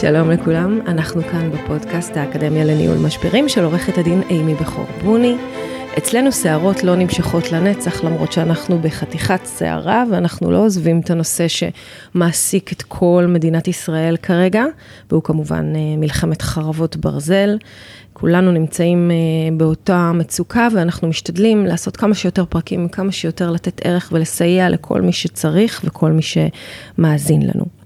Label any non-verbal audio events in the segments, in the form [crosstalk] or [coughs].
שלום לכולם, אנחנו כאן בפודקאסט האקדמיה לניהול משברים של עורכת הדין אימי בכור בוני. אצלנו שערות לא נמשכות לנצח, למרות שאנחנו בחתיכת שערה, ואנחנו לא עוזבים את הנושא שמעסיק את כל מדינת ישראל כרגע, והוא כמובן אה, מלחמת חרבות ברזל. כולנו נמצאים אה, באותה מצוקה, ואנחנו משתדלים לעשות כמה שיותר פרקים, כמה שיותר לתת ערך ולסייע לכל מי שצריך וכל מי שמאזין לנו.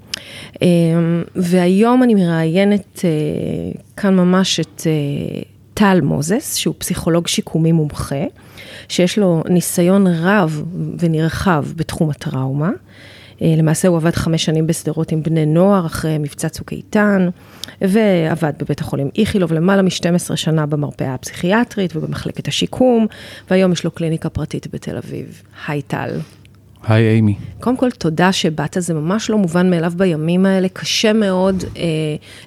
אמ, והיום אני מראיינת אה, כאן ממש את אה, טל מוזס, שהוא פסיכולוג שיקומי מומחה, שיש לו ניסיון רב ונרחב בתחום הטראומה. אה, למעשה הוא עבד חמש שנים בשדרות עם בני נוער אחרי מבצע צוק איתן, ועבד בבית החולים איכילוב למעלה מ-12 שנה במרפאה הפסיכיאטרית ובמחלקת השיקום, והיום יש לו קליניקה פרטית בתל אביב. היי טל. היי אימי. קודם כל, תודה שבאת, זה ממש לא מובן מאליו בימים האלה, קשה מאוד אה,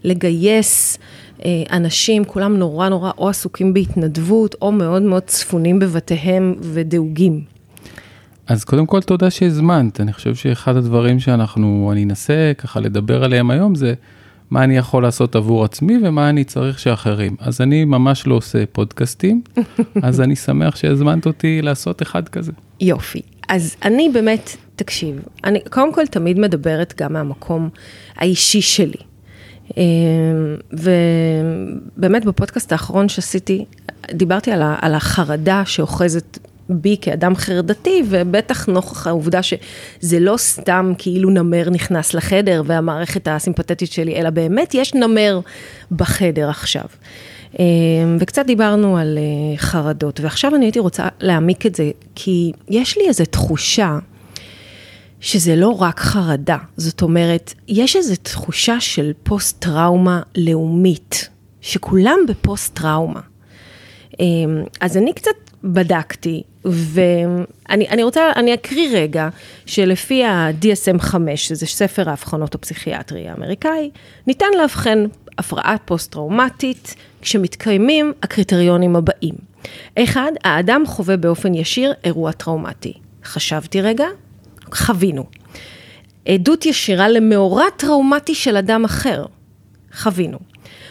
לגייס אה, אנשים, כולם נורא נורא או עסוקים בהתנדבות, או מאוד מאוד צפונים בבתיהם ודאוגים. אז קודם כל, תודה שהזמנת. אני חושב שאחד הדברים שאנחנו, אני אנסה ככה לדבר עליהם היום, זה מה אני יכול לעשות עבור עצמי ומה אני צריך שאחרים. אז אני ממש לא עושה פודקאסטים, [laughs] אז אני שמח שהזמנת אותי לעשות אחד כזה. יופי. אז אני באמת, תקשיב, אני קודם כל תמיד מדברת גם מהמקום האישי שלי. אמ, ובאמת בפודקאסט האחרון שעשיתי, דיברתי על, על החרדה שאוחזת בי כאדם חרדתי, ובטח נוכח העובדה שזה לא סתם כאילו נמר נכנס לחדר והמערכת הסימפתטית שלי, אלא באמת יש נמר בחדר עכשיו. אמ, וקצת דיברנו על אה, חרדות, ועכשיו אני הייתי רוצה להעמיק את זה, כי יש לי איזו תחושה שזה לא רק חרדה, זאת אומרת, יש איזו תחושה של פוסט-טראומה לאומית, שכולם בפוסט-טראומה. אמ, אז אני קצת בדקתי, ואני רוצה, אני אקריא רגע, שלפי ה-DSM-5, שזה ספר האבחנות הפסיכיאטרי האמריקאי, ניתן לאבחן הפרעה פוסט-טראומטית, כשמתקיימים הקריטריונים הבאים. אחד, האדם חווה באופן ישיר אירוע טראומטי. חשבתי רגע, חווינו. עדות ישירה למאורע טראומטי של אדם אחר. חווינו.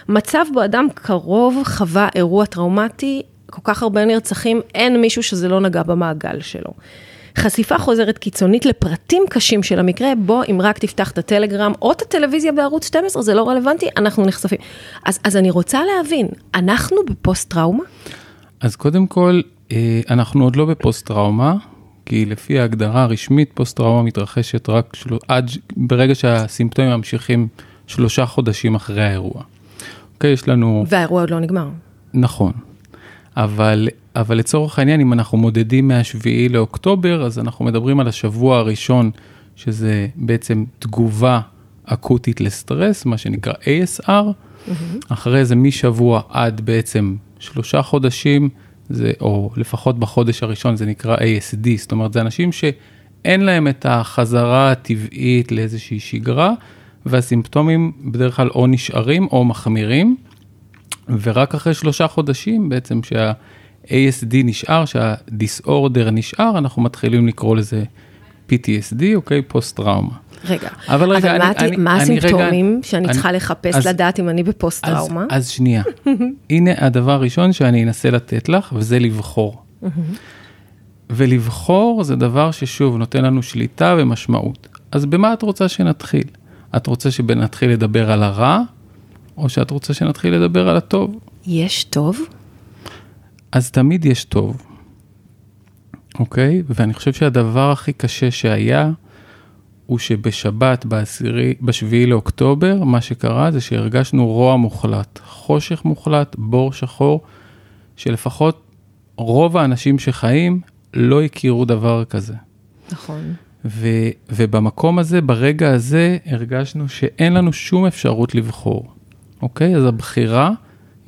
מצב בו אדם קרוב חווה אירוע טראומטי, כל כך הרבה נרצחים, אין מישהו שזה לא נגע במעגל שלו. חשיפה חוזרת קיצונית לפרטים קשים של המקרה, בו אם רק תפתח את הטלגרם או את הטלוויזיה בערוץ 12, זה לא רלוונטי, אנחנו נחשפים. אז, אז אני רוצה להבין, אנחנו בפוסט טראומה? אז קודם כל, אה, אנחנו עוד לא בפוסט טראומה, כי לפי ההגדרה הרשמית, פוסט טראומה מתרחשת רק של... עד ברגע שהסימפטומים ממשיכים שלושה חודשים אחרי האירוע. אוקיי, יש לנו... והאירוע עוד לא נגמר. נכון. אבל, אבל לצורך העניין, אם אנחנו מודדים מהשביעי לאוקטובר, אז אנחנו מדברים על השבוע הראשון, שזה בעצם תגובה אקוטית לסטרס, מה שנקרא ASR. Mm-hmm. אחרי זה משבוע עד בעצם שלושה חודשים, זה, או לפחות בחודש הראשון זה נקרא ASD, זאת אומרת, זה אנשים שאין להם את החזרה הטבעית לאיזושהי שגרה, והסימפטומים בדרך כלל או נשארים או מחמירים. ורק אחרי שלושה חודשים בעצם שה-ASD נשאר, שה-disorder נשאר, אנחנו מתחילים לקרוא לזה PTSD, אוקיי? פוסט טראומה. רגע, אבל, רגע, אבל אני, מה, אני, מה אני, הסימפטומים רגע, שאני אני, צריכה לחפש אז, לדעת אם אני בפוסט טראומה? אז, אז שנייה, [laughs] הנה הדבר הראשון שאני אנסה לתת לך, וזה לבחור. ולבחור זה דבר ששוב נותן לנו שליטה ומשמעות. אז במה את רוצה שנתחיל? את רוצה שנתחיל לדבר על הרע, או שאת רוצה שנתחיל לדבר על הטוב? יש טוב? אז תמיד יש טוב, אוקיי? ואני חושב שהדבר הכי קשה שהיה, הוא שבשבת, בעשירי, בשביעי לאוקטובר, מה שקרה זה שהרגשנו רוע מוחלט, חושך מוחלט, בור שחור, שלפחות רוב האנשים שחיים לא הכירו דבר כזה. נכון. ו- ובמקום הזה, ברגע הזה, הרגשנו שאין לנו שום אפשרות לבחור. אוקיי? אז הבחירה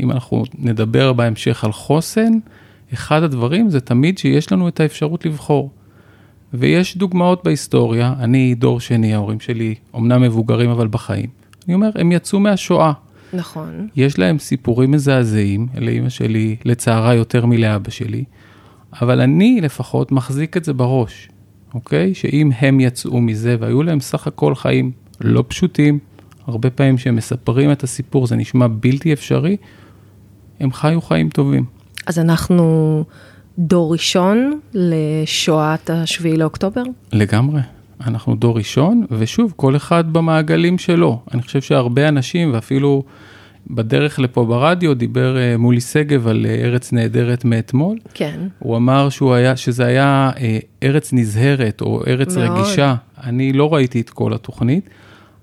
אם אנחנו נדבר בהמשך על חוסן, אחד הדברים זה תמיד שיש לנו את האפשרות לבחור. ויש דוגמאות בהיסטוריה, אני דור שני, ההורים שלי אומנם מבוגרים אבל בחיים. אני אומר, הם יצאו מהשואה. נכון. יש להם סיפורים מזעזעים, לאימא שלי, לצערה יותר מלאבא שלי, אבל אני לפחות מחזיק את זה בראש, אוקיי? שאם הם יצאו מזה והיו להם סך הכל חיים לא פשוטים, הרבה פעמים כשהם מספרים את הסיפור זה נשמע בלתי אפשרי, הם חיו חיים טובים. אז אנחנו דור ראשון לשואת השביעי לאוקטובר? לגמרי. אנחנו דור ראשון, ושוב, כל אחד במעגלים שלו. אני חושב שהרבה אנשים, ואפילו בדרך לפה ברדיו, דיבר uh, מולי שגב על uh, ארץ נהדרת מאתמול. כן. הוא אמר שהוא היה, שזה היה uh, ארץ נזהרת, או ארץ מאוד. רגישה. אני לא ראיתי את כל התוכנית,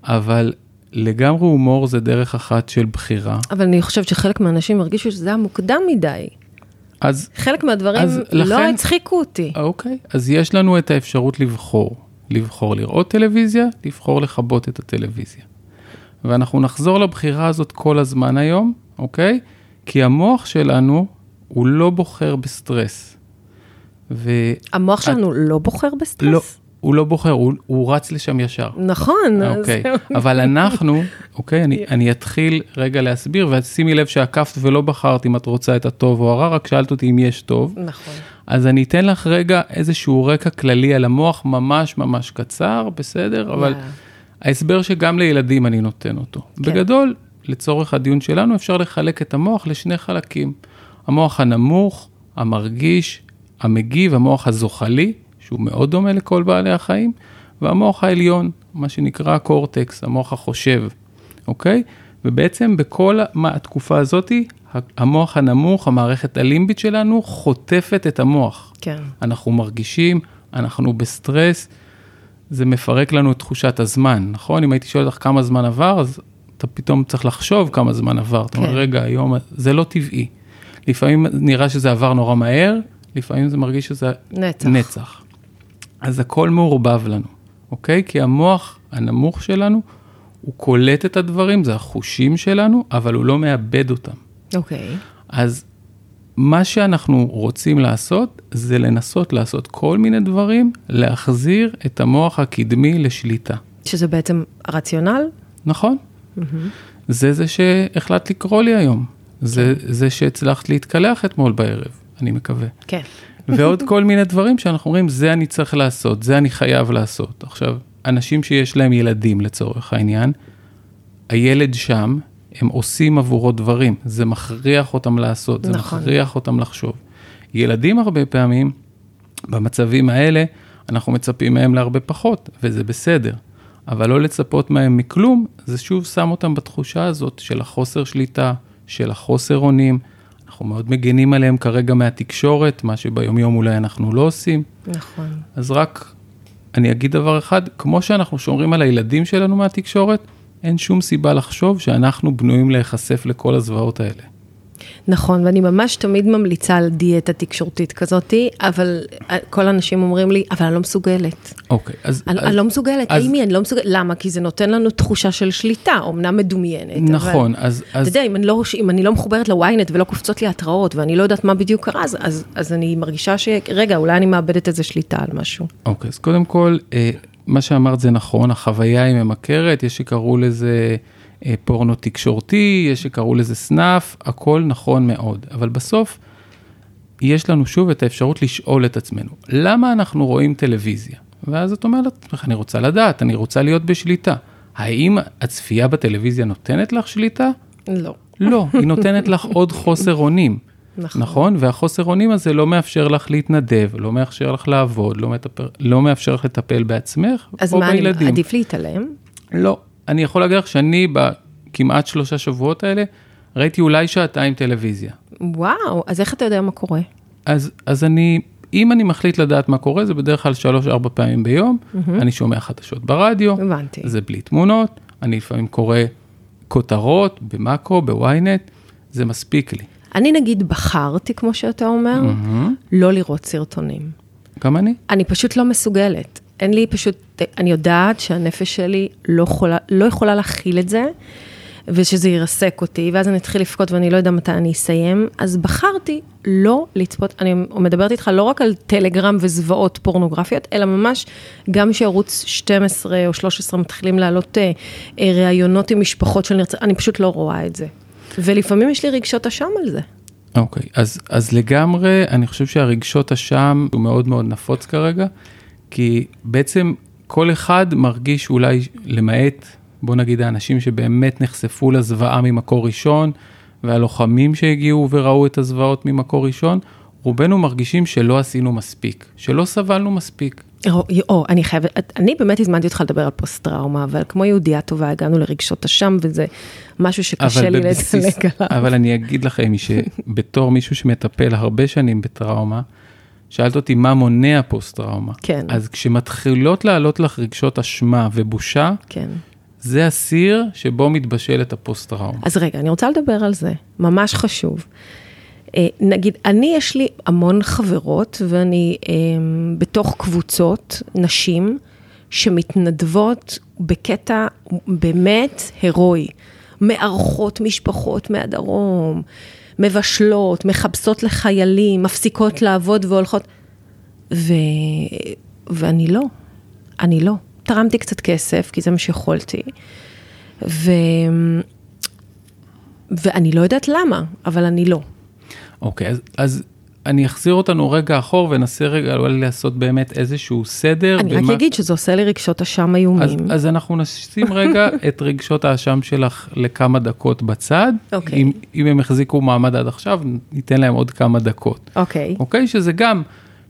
אבל לגמרי הומור זה דרך אחת של בחירה. אבל אני חושבת שחלק מהאנשים הרגישו שזה היה מוקדם מדי. אז חלק מהדברים אז לא לכן- הצחיקו אותי. אוקיי, אז יש לנו את האפשרות לבחור. לבחור לראות טלוויזיה, לבחור לכבות את הטלוויזיה. ואנחנו נחזור לבחירה הזאת כל הזמן היום, אוקיי? כי המוח שלנו הוא לא בוחר בסטרס. ו... המוח שלנו לא בוחר בסטרס? לא, הוא לא בוחר, הוא, הוא רץ לשם ישר. נכון. אז- אוקיי, אבל אנחנו, אוקיי, אני, אני אתחיל רגע להסביר, ושימי לב שעקפת ולא בחרת אם את רוצה את הטוב או הרע, רק שאלת אותי אם יש טוב. נכון. אז אני אתן לך רגע איזשהו רקע כללי על המוח, ממש ממש קצר, בסדר? אבל. ההסבר שגם לילדים אני נותן אותו. כן. בגדול, לצורך הדיון שלנו, אפשר לחלק את המוח לשני חלקים. המוח הנמוך, המרגיש, המגיב, המוח הזוחלי, שהוא מאוד דומה לכל בעלי החיים, והמוח העליון, מה שנקרא הקורטקס, המוח החושב, אוקיי? ובעצם בכל מה- התקופה הזאתי, המוח הנמוך, המערכת הלימבית שלנו, חוטפת את המוח. כן. אנחנו מרגישים, אנחנו בסטרס, זה מפרק לנו את תחושת הזמן, נכון? אם הייתי שואל אותך כמה זמן עבר, אז אתה פתאום צריך לחשוב כמה זמן עבר. אתה אומר, כן. רגע, היום, זה לא טבעי. לפעמים נראה שזה עבר נורא מהר, לפעמים זה מרגיש שזה נצח. נצח. אז הכל מעורבב לנו, אוקיי? כי המוח הנמוך שלנו, הוא קולט את הדברים, זה החושים שלנו, אבל הוא לא מאבד אותם. אוקיי. אז מה שאנחנו רוצים לעשות, זה לנסות לעשות כל מיני דברים, להחזיר את המוח הקדמי לשליטה. שזה בעצם הרציונל? נכון? זה זה שהחלטת לקרוא לי היום. זה, זה שהצלחת להתקלח אתמול בערב, אני מקווה. כן. ועוד כל מיני דברים שאנחנו אומרים, זה אני צריך לעשות, זה אני חייב לעשות. עכשיו, אנשים שיש להם ילדים לצורך העניין, הילד שם, הם עושים עבורו דברים, זה מכריח אותם לעשות, זה נכון. מכריח אותם לחשוב. ילדים הרבה פעמים, במצבים האלה, אנחנו מצפים מהם להרבה פחות, וזה בסדר. אבל לא לצפות מהם מכלום, זה שוב שם אותם בתחושה הזאת של החוסר שליטה, של החוסר אונים. אנחנו מאוד מגנים עליהם כרגע מהתקשורת, מה שביומיום אולי אנחנו לא עושים. נכון. אז רק אני אגיד דבר אחד, כמו שאנחנו שומרים על הילדים שלנו מהתקשורת, אין שום סיבה לחשוב שאנחנו בנויים להיחשף לכל הזוועות האלה. נכון, ואני ממש תמיד ממליצה על דיאטה תקשורתית כזאתי, אבל אה, כל האנשים אומרים לי, אבל אני לא מסוגלת. אוקיי, אז... אני, אז אני לא מסוגלת, אז- האמי, אני לא מסוגלת, למה? כי זה נותן לנו תחושה של שליטה, אמנם מדומיינת. נכון, אבל, אז... אתה אז יודע, אם אני, לא, אם אני לא מחוברת לוויינט ולא קופצות לי התראות, ואני לא יודעת מה בדיוק קרה, אז, אז, אז אני מרגישה ש... רגע, אולי אני מאבדת איזה שליטה על משהו. אוקיי, אז קודם כל, אה, מה שאמרת זה נכון, החוויה היא ממכרת, יש שקראו לזה פורנו תקשורתי, יש שקראו לזה סנאף, הכל נכון מאוד. אבל בסוף, יש לנו שוב את האפשרות לשאול את עצמנו, למה אנחנו רואים טלוויזיה? ואז את אומרת לעצמך, אני רוצה לדעת, אני רוצה להיות בשליטה. האם הצפייה בטלוויזיה נותנת לך שליטה? לא. לא, היא נותנת לך עוד חוסר אונים. נכון. נכון? והחוסר אונים הזה לא מאפשר לך להתנדב, לא מאפשר לך לעבוד, לא, מטפל, לא מאפשר לך לטפל בעצמך אז או מה, אני, בילדים. עדיף להתעלם? לא. אני יכול להגיד לך שאני בכמעט שלושה שבועות האלה, ראיתי אולי שעתיים טלוויזיה. וואו, אז איך אתה יודע מה קורה? אז, אז אני, אם אני מחליט לדעת מה קורה, זה בדרך כלל שלוש-ארבע פעמים ביום, אני שומע חדשות ברדיו, הבנתי. זה בלי תמונות, אני לפעמים קורא כותרות במאקו, בוויינט, זה מספיק לי. אני נגיד בחרתי, כמו שאתה אומר, לא לראות סרטונים. גם אני. אני פשוט לא מסוגלת. אין לי פשוט, אני יודעת שהנפש שלי לא יכולה, לא יכולה להכיל את זה, ושזה ירסק אותי, ואז אני אתחיל לבכות ואני לא יודע מתי אני אסיים, אז בחרתי לא לצפות, אני מדברת איתך לא רק על טלגרם וזוועות פורנוגרפיות, אלא ממש גם שערוץ 12 או 13 מתחילים לעלות אה, אה, ראיונות עם משפחות של נרצח, אני פשוט לא רואה את זה. ולפעמים יש לי רגשות אשם על זה. אוקיי, okay, אז, אז לגמרי, אני חושב שהרגשות אשם הוא מאוד מאוד נפוץ כרגע, כי בעצם כל אחד מרגיש אולי, למעט, בוא נגיד, האנשים שבאמת נחשפו לזוועה ממקור ראשון, והלוחמים שהגיעו וראו את הזוועות ממקור ראשון, רובנו מרגישים שלא עשינו מספיק, שלא סבלנו מספיק. או, או, אני חייבת, אני באמת הזמנתי אותך לדבר על פוסט-טראומה, אבל כמו יהודייה טובה, הגענו לרגשות אשם, וזה משהו שקשה לי לדלג עליו. אבל אני אגיד לכם, שבתור מישהו שמטפל הרבה שנים בטראומה, שאלת אותי מה מונע פוסט-טראומה. כן. אז כשמתחילות לעלות לך רגשות אשמה ובושה, כן. זה הסיר שבו מתבשלת הפוסט-טראומה. אז רגע, אני רוצה לדבר על זה, ממש חשוב. אה, נגיד, אני, יש לי המון חברות, ואני אה, בתוך קבוצות, נשים, שמתנדבות בקטע באמת הירואי. מארחות משפחות מהדרום, מבשלות, מחפשות לחיילים, מפסיקות לעבוד והולכות. ו... ואני לא, אני לא. תרמתי קצת כסף, כי זה מה שיכולתי. ו... ואני לא יודעת למה, אבל אני לא. אוקיי, okay, אז, אז אני אחזיר אותנו רגע אחור וננסה רגע אולי לעשות באמת איזשהו סדר. אני במה... רק אגיד שזה עושה לי רגשות אשם איומים. אז, אז אנחנו נשים רגע [laughs] את רגשות האשם שלך לכמה דקות בצד. אוקיי. אם, אם הם החזיקו מעמד עד עכשיו, ניתן להם עוד כמה דקות. אוקיי. אוקיי, שזה גם,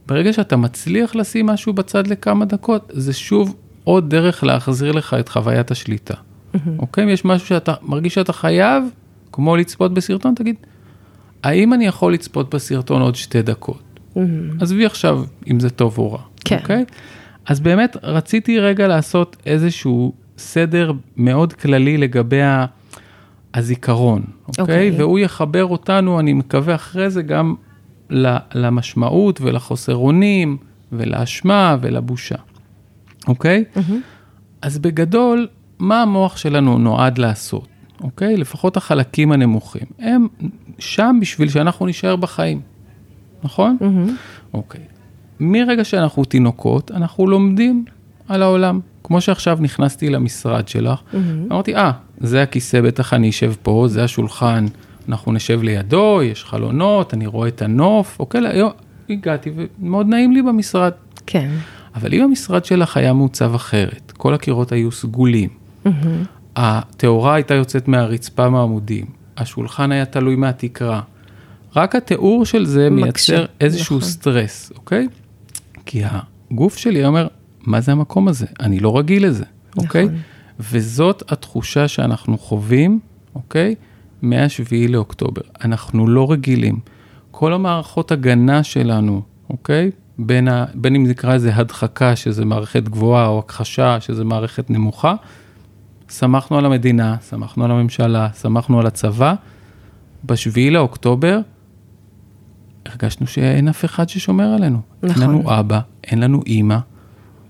ברגע שאתה מצליח לשים משהו בצד לכמה דקות, זה שוב עוד דרך להחזיר לך את חוויית השליטה. Mm-hmm. אוקיי? אם יש משהו שאתה מרגיש שאתה חייב, כמו לצפות בסרטון, תגיד, האם אני יכול לצפות בסרטון עוד שתי דקות? Mm-hmm. עזבי עכשיו אם זה טוב או רע, כן. אוקיי? אז באמת רציתי רגע לעשות איזשהו סדר מאוד כללי לגבי הזיכרון, אוקיי? אוקיי. והוא יחבר אותנו, אני מקווה אחרי זה גם למשמעות ולחוסר אונים ולאשמה ולבושה, אוקיי? Mm-hmm. אז בגדול, מה המוח שלנו נועד לעשות? אוקיי? לפחות החלקים הנמוכים. הם שם בשביל שאנחנו נישאר בחיים, נכון? Mm-hmm. אוקיי. מרגע שאנחנו תינוקות, אנחנו לומדים על העולם. כמו שעכשיו נכנסתי למשרד שלך, mm-hmm. אמרתי, אה, ah, זה הכיסא, בטח אני אשב פה, זה השולחן, אנחנו נשב לידו, יש חלונות, אני רואה את הנוף, אוקיי, לא, הגעתי ומאוד נעים לי במשרד. כן. אבל אם המשרד שלך היה מעוצב אחרת, כל הקירות היו סגולים, Mm-hmm. התאורה הייתה יוצאת מהרצפה מהעמודים, השולחן היה תלוי מהתקרה. רק התיאור של זה מקשה, מייצר איזשהו נכון. סטרס, אוקיי? כי הגוף שלי אומר, מה זה המקום הזה? אני לא רגיל לזה, אוקיי? נכון. וזאת התחושה שאנחנו חווים, אוקיי? מה-7 לאוקטובר. אנחנו לא רגילים. כל המערכות הגנה שלנו, אוקיי? בין, ה, בין אם נקרא לזה הדחקה, שזה מערכת גבוהה, או הכחשה, שזה מערכת נמוכה, סמכנו על המדינה, סמכנו על הממשלה, סמכנו על הצבא. בשביעי לאוקטובר הרגשנו שאין אף אחד ששומר עלינו. נכון. אין לנו אבא, אין לנו אימא.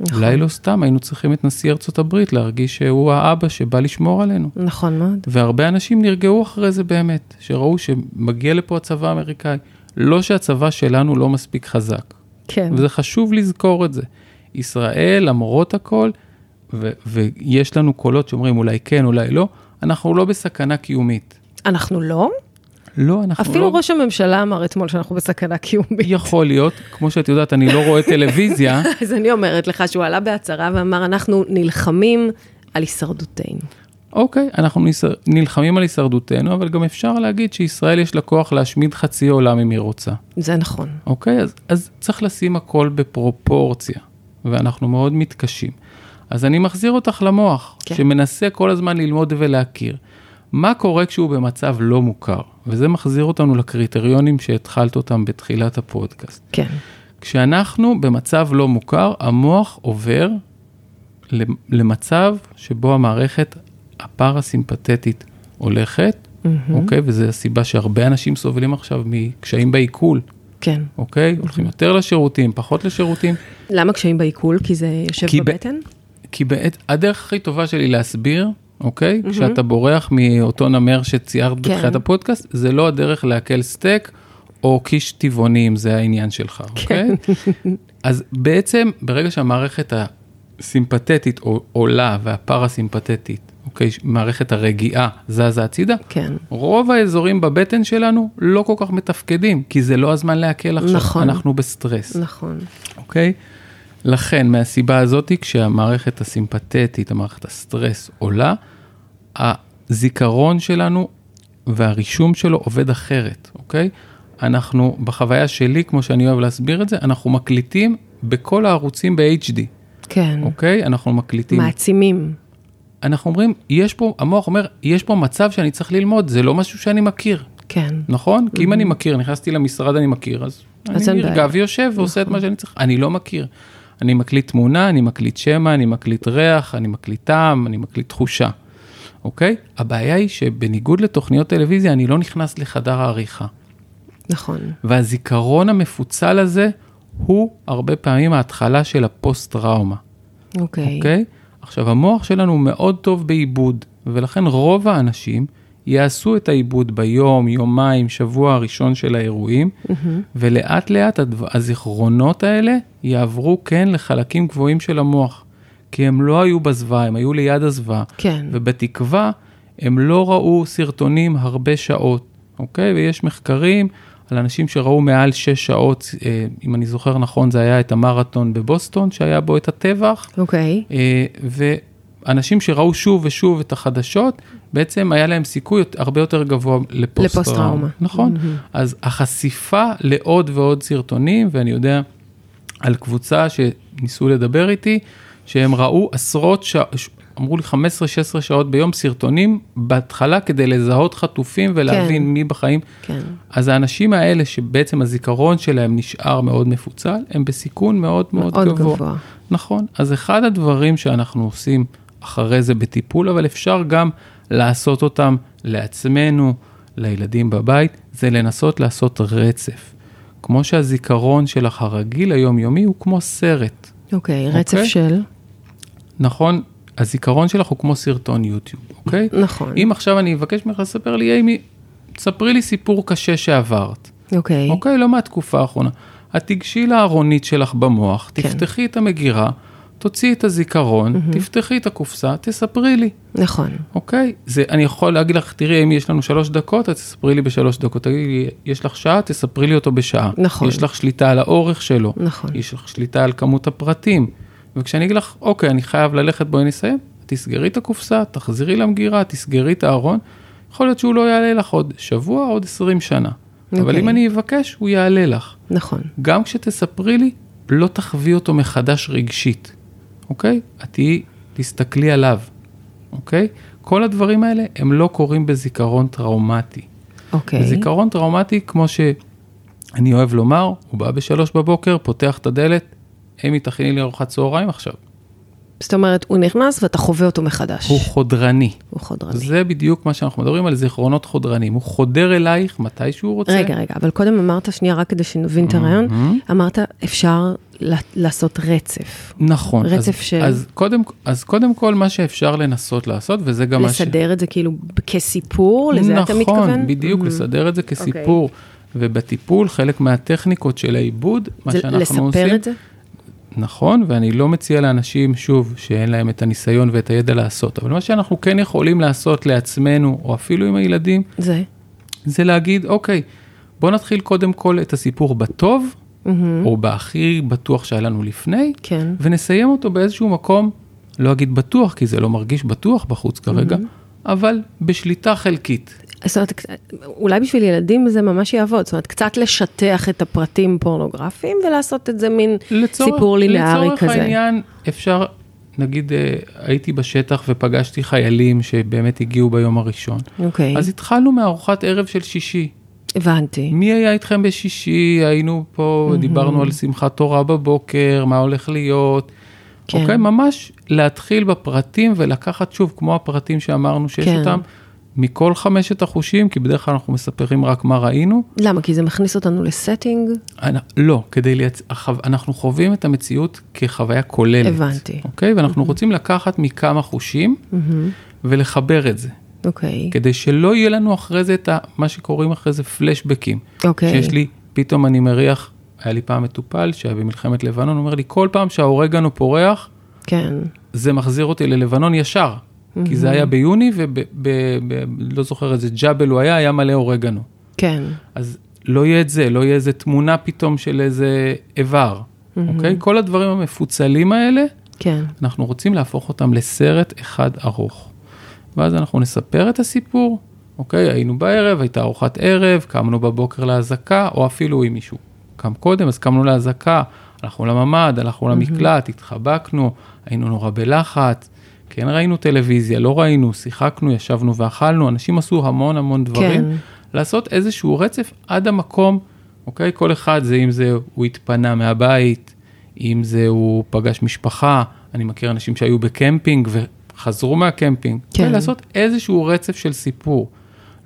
נכון. אולי לא סתם היינו צריכים את נשיא ארצות הברית להרגיש שהוא האבא שבא לשמור עלינו. נכון מאוד. והרבה אנשים נרגעו אחרי זה באמת, שראו שמגיע לפה הצבא האמריקאי. לא שהצבא שלנו לא מספיק חזק. כן. וזה חשוב לזכור את זה. ישראל, למרות הכל, ו- ויש לנו קולות שאומרים אולי כן, אולי לא, אנחנו לא בסכנה קיומית. אנחנו לא? לא, אנחנו אפילו לא... ראש הממשלה אמר אתמול שאנחנו בסכנה קיומית. יכול להיות, כמו שאת יודעת, אני לא רואה טלוויזיה. [laughs] אז אני אומרת לך שהוא עלה בהצהרה ואמר, אנחנו נלחמים על הישרדותנו. אוקיי, אנחנו נס- נלחמים על הישרדותנו, אבל גם אפשר להגיד שישראל יש לה כוח להשמיד חצי עולם אם היא רוצה. זה נכון. אוקיי? אז, אז צריך לשים הכל בפרופורציה, ואנחנו מאוד מתקשים. אז אני מחזיר אותך למוח, כן. שמנסה כל הזמן ללמוד ולהכיר. מה קורה כשהוא במצב לא מוכר? וזה מחזיר אותנו לקריטריונים שהתחלת אותם בתחילת הפודקאסט. כן. כשאנחנו במצב לא מוכר, המוח עובר למצב שבו המערכת הפרסימפטית הולכת, מהמם. אוקיי? וזו הסיבה שהרבה אנשים סובלים עכשיו מקשיים בעיכול, כן. אוקיי? הולכים יותר לשירותים, פחות לשירותים. למה קשיים בעיכול? כי זה יושב כי ב- בבטן? כי בעת, הדרך הכי טובה שלי להסביר, אוקיי? כשאתה בורח מאותו נמר שציירת כן. בתחילת הפודקאסט, זה לא הדרך לעכל סטייק או קיש טבעוני, אם זה העניין שלך, אוקיי? [laughs] אז בעצם, ברגע שהמערכת הסימפתטית עו- עולה והפרסימפתטית, אוקיי, מערכת הרגיעה זזה הצידה, כן. רוב האזורים בבטן שלנו לא כל כך מתפקדים, כי זה לא הזמן לעכל עכשיו, נכון. אנחנו בסטרס. נכון. אוקיי? לכן, מהסיבה הזאת, כשהמערכת הסימפתטית, המערכת הסטרס עולה, הזיכרון שלנו והרישום שלו עובד אחרת, אוקיי? אנחנו, בחוויה שלי, כמו שאני אוהב להסביר את זה, אנחנו מקליטים בכל הערוצים ב-HD, כן. אוקיי? אנחנו מקליטים. מעצימים. אנחנו אומרים, יש פה, המוח אומר, יש פה מצב שאני צריך ללמוד, זה לא משהו שאני מכיר, כן. נכון? כי אם אני מכיר, נכנסתי למשרד, אני מכיר, אז אז אני. נרגע ויושב ועושה את מה שאני צריך. אני לא מכיר. אני מקליט תמונה, אני מקליט שמע, אני מקליט ריח, אני מקליט טעם, אני מקליט תחושה, אוקיי? הבעיה היא שבניגוד לתוכניות טלוויזיה, אני לא נכנס לחדר העריכה. נכון. והזיכרון המפוצל הזה הוא הרבה פעמים ההתחלה של הפוסט-טראומה. אוקיי. אוקיי? עכשיו, המוח שלנו מאוד טוב בעיבוד, ולכן רוב האנשים יעשו את העיבוד ביום, יומיים, שבוע הראשון של האירועים, ולאט לאט הדבר- הזיכרונות האלה יעברו כן לחלקים גבוהים של המוח, כי הם לא היו בזוועה, הם היו ליד הזוועה, כן. ובתקווה הם לא ראו סרטונים הרבה שעות, אוקיי? ויש מחקרים על אנשים שראו מעל שש שעות, אה, אם אני זוכר נכון, זה היה את המרתון בבוסטון, שהיה בו את הטבח. אוקיי. אה, ואנשים שראו שוב ושוב את החדשות, בעצם היה להם סיכוי הרבה יותר גבוה לפוסט-טראומה. נכון. אז החשיפה לעוד ועוד סרטונים, ואני יודע על קבוצה שניסו לדבר איתי, שהם ראו עשרות שעות, אמרו לי 15-16 שעות ביום סרטונים בהתחלה כדי לזהות חטופים ולהבין כן. מי בחיים. כן. אז האנשים האלה שבעצם הזיכרון שלהם נשאר מאוד מפוצל, הם בסיכון מאוד מאוד, מאוד גבוה. גבוה. נכון, אז אחד הדברים שאנחנו עושים אחרי זה בטיפול, אבל אפשר גם לעשות אותם לעצמנו, לילדים בבית, זה לנסות לעשות רצף. כמו שהזיכרון שלך הרגיל היומיומי הוא כמו סרט, אוקיי. רצף אוקיי. של? נכון? הזיכרון שלך הוא כמו סרטון יוטיוב, אוקיי? נכון. אם עכשיו אני אבקש ממך לספר לי, אימי, ספרי לי סיפור קשה שעברת. אוקיי. אוקיי, לא מהתקופה האחרונה. את תיגשי לארונית שלך במוח, כן. תפתחי את המגירה, תוציאי את הזיכרון, תפתחי את הקופסה, תספרי לי, נכון. אוקיי? זה, אני יכול להגיד לך, תראי, אם יש לנו שלוש דקות, אז תספרי לי בשלוש דקות. תגידי לי, יש לך שעה, תספרי לי אותו בשעה. נכון. יש לך שליטה על האורך שלו. נכון. יש לך שליטה על כמות הפרטים. וכשאני אגיד לך, אוקיי, אני חייב ללכת, בואי נסיים, תסגרי את הקופסה, תחזרי למגירה, תסגרי את הארון. יכול להיות שהוא לא יעלה לך עוד שבוע, עוד 20 שנה. אבל אוקיי. אם אני אבקש, הוא יעלה לך. נכון. גם כשתספרי לי, לא תחווי אותו מחדש רגשית, אוקיי? את תהיי, תסתכלי עליו, אוקיי? כל הדברים האלה הם לא קורים בזיכרון טראומטי. אוקיי. בזיכרון טראומטי, כמו שאני אוהב לומר, הוא בא בשלוש בבוקר, פותח את הדלת, אמי, תכיני לי ארוחת צהריים עכשיו. זאת אומרת, הוא נכנס ואתה חווה אותו מחדש. הוא חודרני. הוא חודרני. זה בדיוק מה שאנחנו מדברים על זיכרונות חודרניים. הוא חודר אלייך מתי שהוא רוצה. רגע, רגע, אבל קודם אמרת, שנייה, רק כדי שנבין את הרעיון, אמרת, אפשר לעשות רצף. נכון. רצף אז, של- אז, קודם, אז קודם כל, מה שאפשר לנסות לעשות, וזה גם מה ש... לסדר את זה כאילו כסיפור, לזה אתה מתכוון? נכון, בדיוק, לסדר את זה כסיפור. ובטיפול, חלק מהטכניקות של העיבוד, מה זה שאנחנו לספר עושים... את זה? נכון, ואני לא מציע לאנשים, שוב, שאין להם את הניסיון ואת הידע לעשות, אבל מה שאנחנו כן יכולים לעשות לעצמנו, או אפילו עם הילדים, זה. זה להגיד, אוקיי, בוא נתחיל קודם כל את הסיפור בטוב, או בהכי בטוח שהיה לנו לפני, כן. ונסיים אותו באיזשהו מקום, לא אגיד בטוח, כי זה לא מרגיש בטוח בחוץ כרגע, אבל בשליטה חלקית. זאת אומרת, אולי בשביל ילדים זה ממש יעבוד, זאת אומרת, קצת לשטח את הפרטים פורנוגרפיים ולעשות את זה מין לצורך, סיפור לינארי לצורך כזה. העניין, אפשר, נגיד, אה, הייתי בשטח ופגשתי חיילים שבאמת הגיעו ביום הראשון. אוקיי, אז התחלנו מארוחת ערב של שישי. הבנתי. מי היה איתכם בשישי? היינו פה, דיברנו על שמחת תורה בבוקר, מה הולך להיות. כן. אוקיי, ממש להתחיל בפרטים ולקחת שוב, כמו הפרטים שאמרנו שיש כן. אותם, מכל חמשת החושים, כי בדרך כלל אנחנו מספרים רק מה ראינו. למה? כי זה מכניס אותנו לסטינג? אנ- לא, כדי לייצ... אנחנו חווים את המציאות כחוויה כוללת. הבנתי. אוקיי? ואנחנו רוצים לקחת מכמה חושים ולחבר את זה. אוקיי. כדי שלא יהיה לנו אחרי זה את ה, מה שקוראים אחרי זה פלשבקים. אוקיי. שיש לי, פתאום אני מריח, היה לי פעם מטופל שהיה במלחמת לבנון, הוא אומר לי, כל פעם שהאורגנו פורח, כן. זה מחזיר אותי ללבנון ישר. כי זה היה ביוני, ולא זוכר איזה ג'אבל הוא היה, היה מלא אורגנו. כן. אז לא יהיה את זה, לא יהיה איזה תמונה פתאום של איזה איבר, אוקיי? כל הדברים המפוצלים האלה, כן. אנחנו רוצים להפוך אותם לסרט אחד ארוך. ואז אנחנו נספר את הסיפור, אוקיי? היינו בערב, הייתה ארוחת ערב, קמנו בבוקר לאזעקה, או אפילו אם מישהו קם קודם, אז קמנו לאזעקה, הלכנו לממ"ד, הלכנו למקלט, התחבקנו, היינו נורא בלחץ, כן ראינו טלוויזיה, לא ראינו, שיחקנו, ישבנו ואכלנו, אנשים עשו המון המון דברים. כן. לעשות איזשהו רצף עד המקום, אוקיי? כל אחד זה אם זה הוא התפנה מהבית, אם זה מפגש משפחה, אני מכיר אנשים שהיו בקמפינג וחזרו מהקמפינג. כן. לעשות איזשהו רצף של סיפור.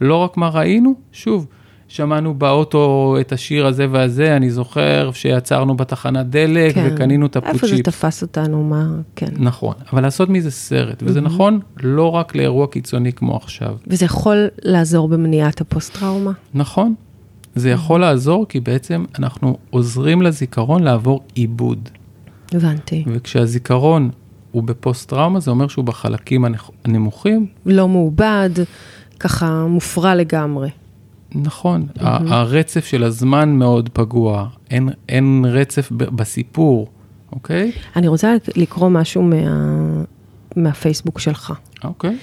לא רק מה ראינו, שוב, שמענו באוטו את השיר הזה והזה, אני זוכר שעצרנו בתחנת דלק כן. וקנינו את איזה תפוצ'יפ. תפס אותנו, מה, כן. נכון, אבל לעשות מזה סרט, וזה נכון לא רק לאירוע קיצוני כמו עכשיו. וזה יכול לעזור במניעת הפוסט-טראומה? נכון. זה יכול לעזור כי בעצם אנחנו עוזרים לזיכרון לעבור עיבוד. הבנתי. וכשהזיכרון הוא בפוסט-טראומה, זה אומר שהוא בחלקים הנמוכים. לא מעובד, ככה מופרע לגמרי. נכון, ה- הרצף של הזמן מאוד פגוע, אין, אין רצף בסיפור, אוקיי? אני רוצה לקרוא משהו מה... מהפייסבוק שלך, אוקיי.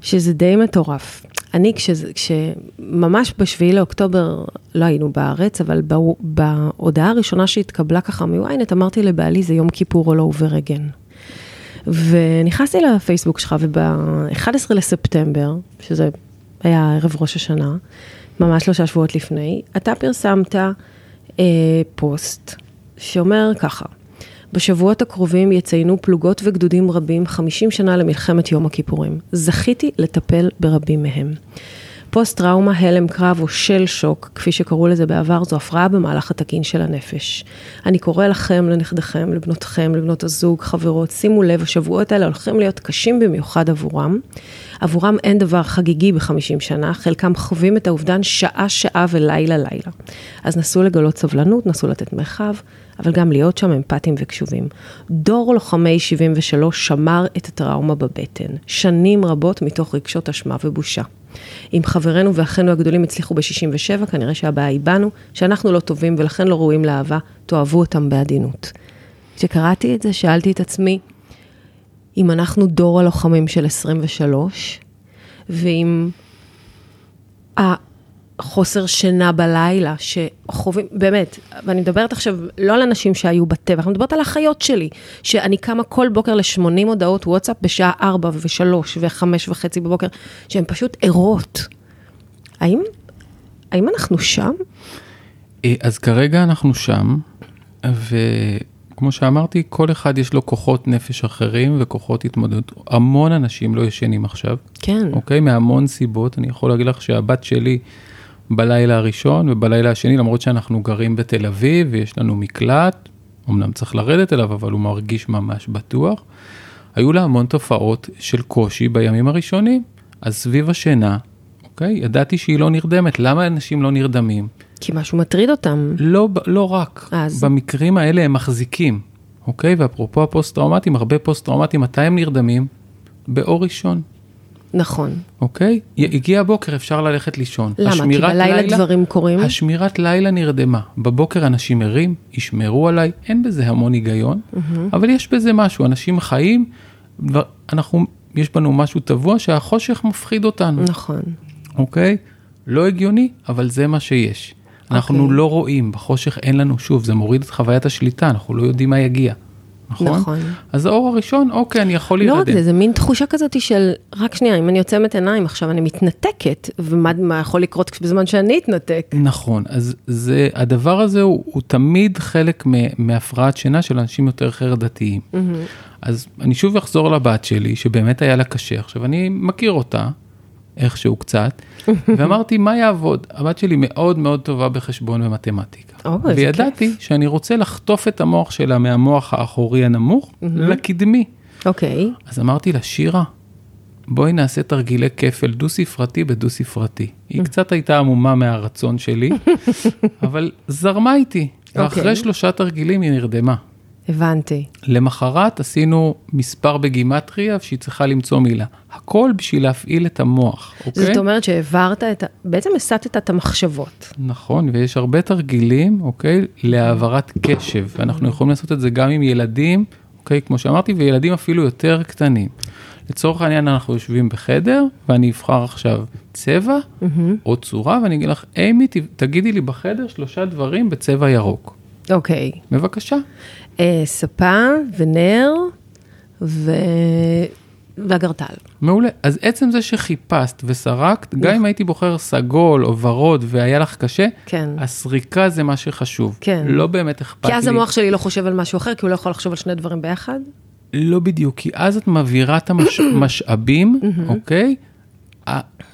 שזה די מטורף. אני, כשזה- כשממש בשביעי לאוקטובר לא היינו בארץ, אבל בהודעה הראשונה שהתקבלה ככה מוויינט, אמרתי לבעלי, זה יום כיפור או לא וברגן. ונכנסתי לפייסבוק שלך, וב-11 לספטמבר, שזה היה ערב ראש השנה, ממש שלושה שבועות לפני, אתה פרסמת אה, פוסט שאומר ככה, בשבועות הקרובים יציינו פלוגות וגדודים רבים 50 שנה למלחמת יום הכיפורים. זכיתי לטפל ברבים מהם. פוסט-טראומה, הלם קרב או של שוק, כפי שקראו לזה בעבר, זו הפרעה במהלך התקין של הנפש. אני קורא לכם, לנכדיכם, לבנותיכם, לבנות הזוג, חברות, שימו לב, השבועות האלה הולכים להיות קשים במיוחד עבורם. עבורם אין דבר חגיגי בחמישים שנה, חלקם חווים את האובדן שעה-שעה ולילה-לילה. אז נסו לגלות סבלנות, נסו לתת מרחב, אבל גם להיות שם אמפתיים וקשובים. דור לוחמי 73 שמר את הטראומה בבטן, שנים רבות מתוך רגשות אשמה ובושה. אם חברינו ואחינו הגדולים הצליחו ב-67, כנראה שהבעיה היא בנו, שאנחנו לא טובים ולכן לא ראויים לאהבה, תאהבו אותם בעדינות. כשקראתי את זה, שאלתי את עצמי, אם אנחנו דור הלוחמים של 23, ואם החוסר שינה בלילה, שחווים, באמת, ואני מדברת עכשיו לא על אנשים שהיו בטבע, אני מדברת על החיות שלי, שאני קמה כל בוקר ל-80 הודעות וואטסאפ בשעה 4 ו-3 ו-5 וחצי בבוקר, שהן פשוט ערות. האם, האם אנחנו שם? אה, אז כרגע אנחנו שם, וכמו שאמרתי, כל אחד יש לו כוחות נפש אחרים וכוחות התמודדות. המון אנשים לא ישנים עכשיו, כן. אוקיי? מהמון סיבות. אני יכול להגיד לך שהבת שלי בלילה הראשון ובלילה השני, למרות שאנחנו גרים בתל אביב ויש לנו מקלט, אמנם צריך לרדת אליו, אבל הוא מרגיש ממש בטוח. היו לה המון תופעות של קושי בימים הראשונים. אז סביב השינה, אוקיי? ידעתי שהיא לא נרדמת. למה אנשים לא נרדמים? כי משהו מטריד אותם. לא, לא רק, אז? במקרים האלה הם מחזיקים, אוקיי? ואפרופו הפוסט-טראומטיים, הרבה פוסט-טראומטיים, מתי הם נרדמים? באור ראשון, נכון. אוקיי? הגיע הבוקר, אפשר ללכת לישון. למה? כי בלילה דברים קורים? השמירת לילה נגמרה. בבוקר אנשים ערים, ישמרו עליי, אין בזה המון היגיון, אבל יש בזה משהו, אנשים חיים, דבר- אנחנו, יש בנו משהו טבוע שהחושך מפחיד אותנו. נכון. אוקיי? לא הגיוני, אבל זה מה שיש. אנחנו אוקיי. לא רואים, בחושך אין לנו, שוב, זה מוריד את חוויית השליטה, אנחנו לא יודעים מה יגיע. נכון? נכון. אז האור הראשון, אוקיי, אני יכול לא להירדם. רק זה, זה מין תחושה כזאת של, רק שנייה, אם אני עוצמת עיניים עכשיו, אני מתנתקת, ומה מה יכול לקרות בזמן שאני אתנתק? נכון, אז זה, הדבר הזה הוא, הוא תמיד חלק מהפרעת שינה של אנשים יותר חרדתיים. אז אני שוב אחזור לבת שלי, שבאמת היה לה קשה. עכשיו, אני מכיר אותה, איכשהו קצת, [laughs] ואמרתי, מה יעבוד? הבת שלי מאוד מאוד טובה בחשבון ומתמטיקה. איזה וידעתי שאני רוצה לחטוף את המוח שלה מהמוח האחורי הנמוך לקדמי. אוקיי, אז אמרתי לה, שירה, בואי נעשה תרגילי כפל דו ספרתי בדו ספרתי. היא קצת הייתה עמומה מהרצון שלי, [laughs] אבל זרמה איתי. ואחרי אוקיי. שלושה תרגילים היא נרדמה. הבנתי. למחרת עשינו מספר בגימטריה שהיא צריכה למצוא מילה. הכל בשביל להפעיל את המוח, אוקיי? זאת אומרת שהעברת את ה... בעצם הסטת את המחשבות. נכון, ויש הרבה תרגילים, אוקיי, להעברת קשב, ואנחנו יכולים לעשות את זה גם עם ילדים, אוקיי, כמו שאמרתי, וילדים אפילו יותר קטנים. לצורך העניין אנחנו יושבים בחדר, ואני אבחר עכשיו צבע או צורה, ואני אגיד לך, אימי, תגידי לי בחדר שלושה דברים בצבע ירוק. אוקיי. בבקשה. אה, ספה ונר ו... ואגרטל. מעולה. אז עצם זה שחיפשת וסרקת, גם אם הייתי בוחר סגול או ורוד והיה לך קשה, כן. הסריקה זה מה שחשוב. כן. לא באמת אכפת לי. כי אז המוח שלי לא חושב על משהו אחר, כי הוא לא יכול לחשוב על שני דברים ביחד. לא בדיוק, כי אז את מעבירה את המשאבים, [clears throat] אוקיי?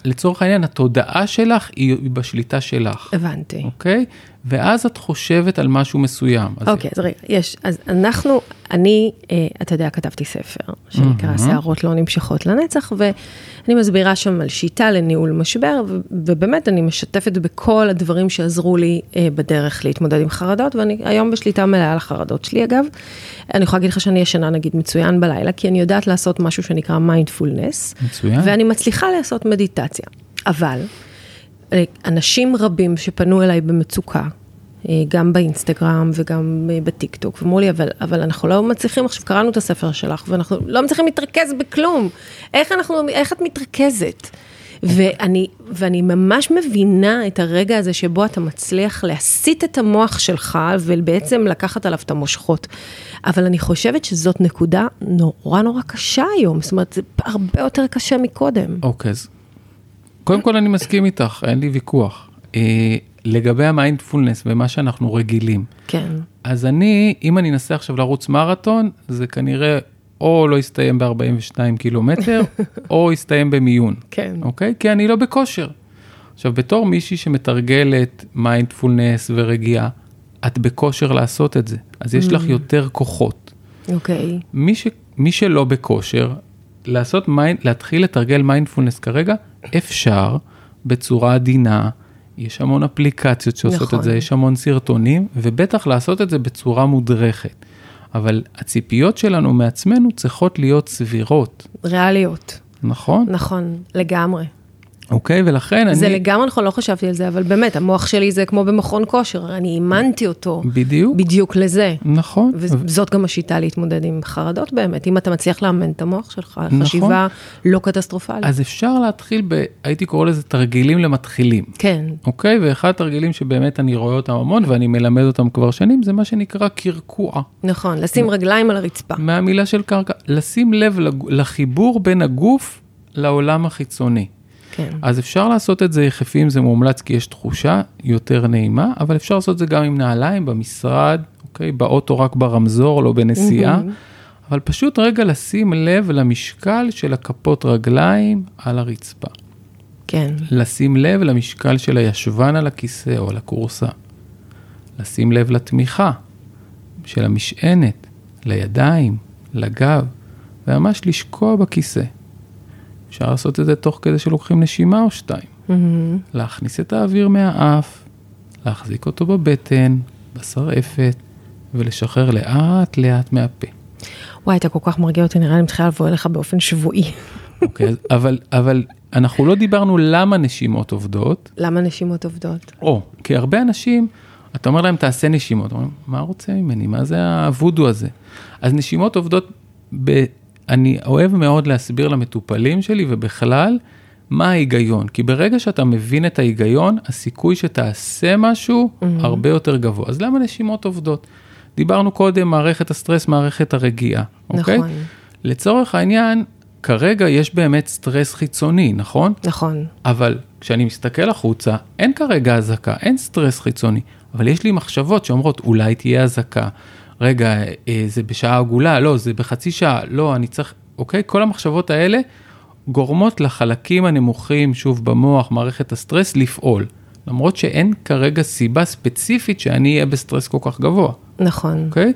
לצורך העניין, התודעה שלך היא היא בשליטה שלך, הבנתי. אוקיי? ואז את חושבת על משהו מסוים. אז אוקיי, אז רגע, יש, אז אנחנו, אני, אה, אתה יודע, כתבתי ספר שנקרא שערות לא נמשכות לנצח, ואני מסבירה שם על שיטה לניהול משבר, ו- ובאמת אני משתפת בכל הדברים שעזרו לי אה, בדרך להתמודד עם חרדות, ואני היום בשליטה מלאה על החרדות שלי אגב. אני יכולה להגיד לך שאני ישנה נגיד מצוין בלילה, כי אני יודעת לעשות משהו שנקרא מיינדפולנס, מצוין. ואני מצליחה לעשות מדיטציה, אבל אה, אנשים רבים שפנו אליי במצוקה, אה, גם באינסטגרם וגם אה, בטיק טוק, ואמרו לי, אבל, אבל אנחנו לא מצליחים, עכשיו קראנו את הספר שלך, ואנחנו לא מצליחים להתרכז בכלום. איך אנחנו, איך את מתרכזת? ואני, ואני ממש מבינה את הרגע הזה שבו אתה מצליח להסיט את המוח שלך ובעצם לקחת עליו את המושכות. אבל אני חושבת שזאת נקודה נורא נורא קשה היום, זאת אומרת, זה הרבה יותר קשה מקודם. אוקיי, אז קודם כל אני מסכים איתך, אין לי ויכוח. אה, לגבי המיינדפולנס ומה שאנחנו רגילים, כן. אז אני, אם אני אנסה עכשיו לרוץ מרתון, זה כנראה או לא יסתיים ב-42 קילומטר, [laughs] או יסתיים במיון. כן. אוקיי? כי אני לא בכושר. עכשיו, בתור מישהי שמתרגלת מיינדפולנס ורגיעה, את בכושר לעשות את זה, אז יש לך יותר כוחות. אוקיי. מי, ש, מי שלא בכושר, לעשות מיינד, להתחיל לתרגל מיינדפולנס כרגע, אפשר בצורה עדינה, יש המון אפליקציות שעושות נכון. את זה, יש המון סרטונים, ובטח לעשות את זה בצורה מודרכת. אבל הציפיות שלנו מעצמנו צריכות להיות סבירות, ריאליות. נכון? נכון, לגמרי. אוקיי, ולכן אני... זה לגמרי נכון, לא חשבתי על זה, אבל באמת, המוח שלי זה כמו במכון כושר, אני אימנתי אותו בדיוק, בדיוק לזה. נכון. וזאת גם השיטה להתמודד עם חרדות באמת, אם אתה מצליח לאמן את המוח שלך, נכון. חשיבה לא קטסטרופלית. אז אפשר להתחיל ב... הייתי קורא לזה תרגילים למתחילים. כן, אוקיי? ואחד התרגילים שבאמת אני רואה אותם המון ואני מלמד אותם כבר שנים, זה מה שנקרא קרקוע. נכון, לשים רגליים על הרצפה. מהמילה של קרקע, לשים לב לחיבור בין הגוף לעולם החיצוני. כן, אז אפשר לעשות את זה יחפים, זה מומלץ כי יש תחושה יותר נעימה, אבל אפשר לעשות את זה גם עם נעליים, במשרד, אוקיי? באוטו רק ברמזור, לא בנסיעה. אבל פשוט רגע לשים לב למשקל של הכפות רגליים על הרצפה. כן, לשים לב למשקל של הישבן על הכיסא או על הכורסה. לשים לב לתמיכה של המשענת, לידיים, לגב, וממש לשקוע בכיסא. אפשר לעשות את זה תוך כדי שלוקחים נשימה או שתיים. מהמם. להכניס את האוויר מהאף, להחזיק אותו בבטן, בשרעפת, ולשחרר לאט לאט מהפה. וואי, אתה כל כך מרגיע אותי, נראה לי מתחילה לבוא אליך באופן שבועי. אוקיי, אז- אבל, אבל אנחנו לא דיברנו למה נשימות עובדות, למה נשימות עובדות? או, כי הרבה אנשים, אתה אומר להם, תעשה נשימות, אומרים, מה רוצה ממני? מה זה הוודו הזה? אז נשימות עובדות, ב... אני אוהב מאוד להסביר למטופלים שלי ובכלל, מה ההיגיון. כי ברגע שאתה מבין את ההיגיון, הסיכוי שתעשה משהו הרבה יותר גבוה. אז למה נשימות עובדות? דיברנו קודם, מערכת הסטרס, מערכת הרגיעה, אוקיי? נכון. לצורך העניין, כרגע יש באמת סטרס חיצוני, נכון? נכון, אבל כשאני מסתכל החוצה, אין כרגע אזעקה, אין סטרס חיצוני, אבל יש לי מחשבות שאומרות, אולי תהיה אזעקה. רגע, אה, זה בשעה עגולה, לא, זה בחצי שעה, לא, אני צריך, אוקיי? כל המחשבות האלה גורמות לחלקים הנמוכים, שוב, במוח, מערכת הסטרס, לפעול. למרות שאין כרגע סיבה ספציפית שאני אהיה בסטרס כל כך גבוה, נכון. אוקיי?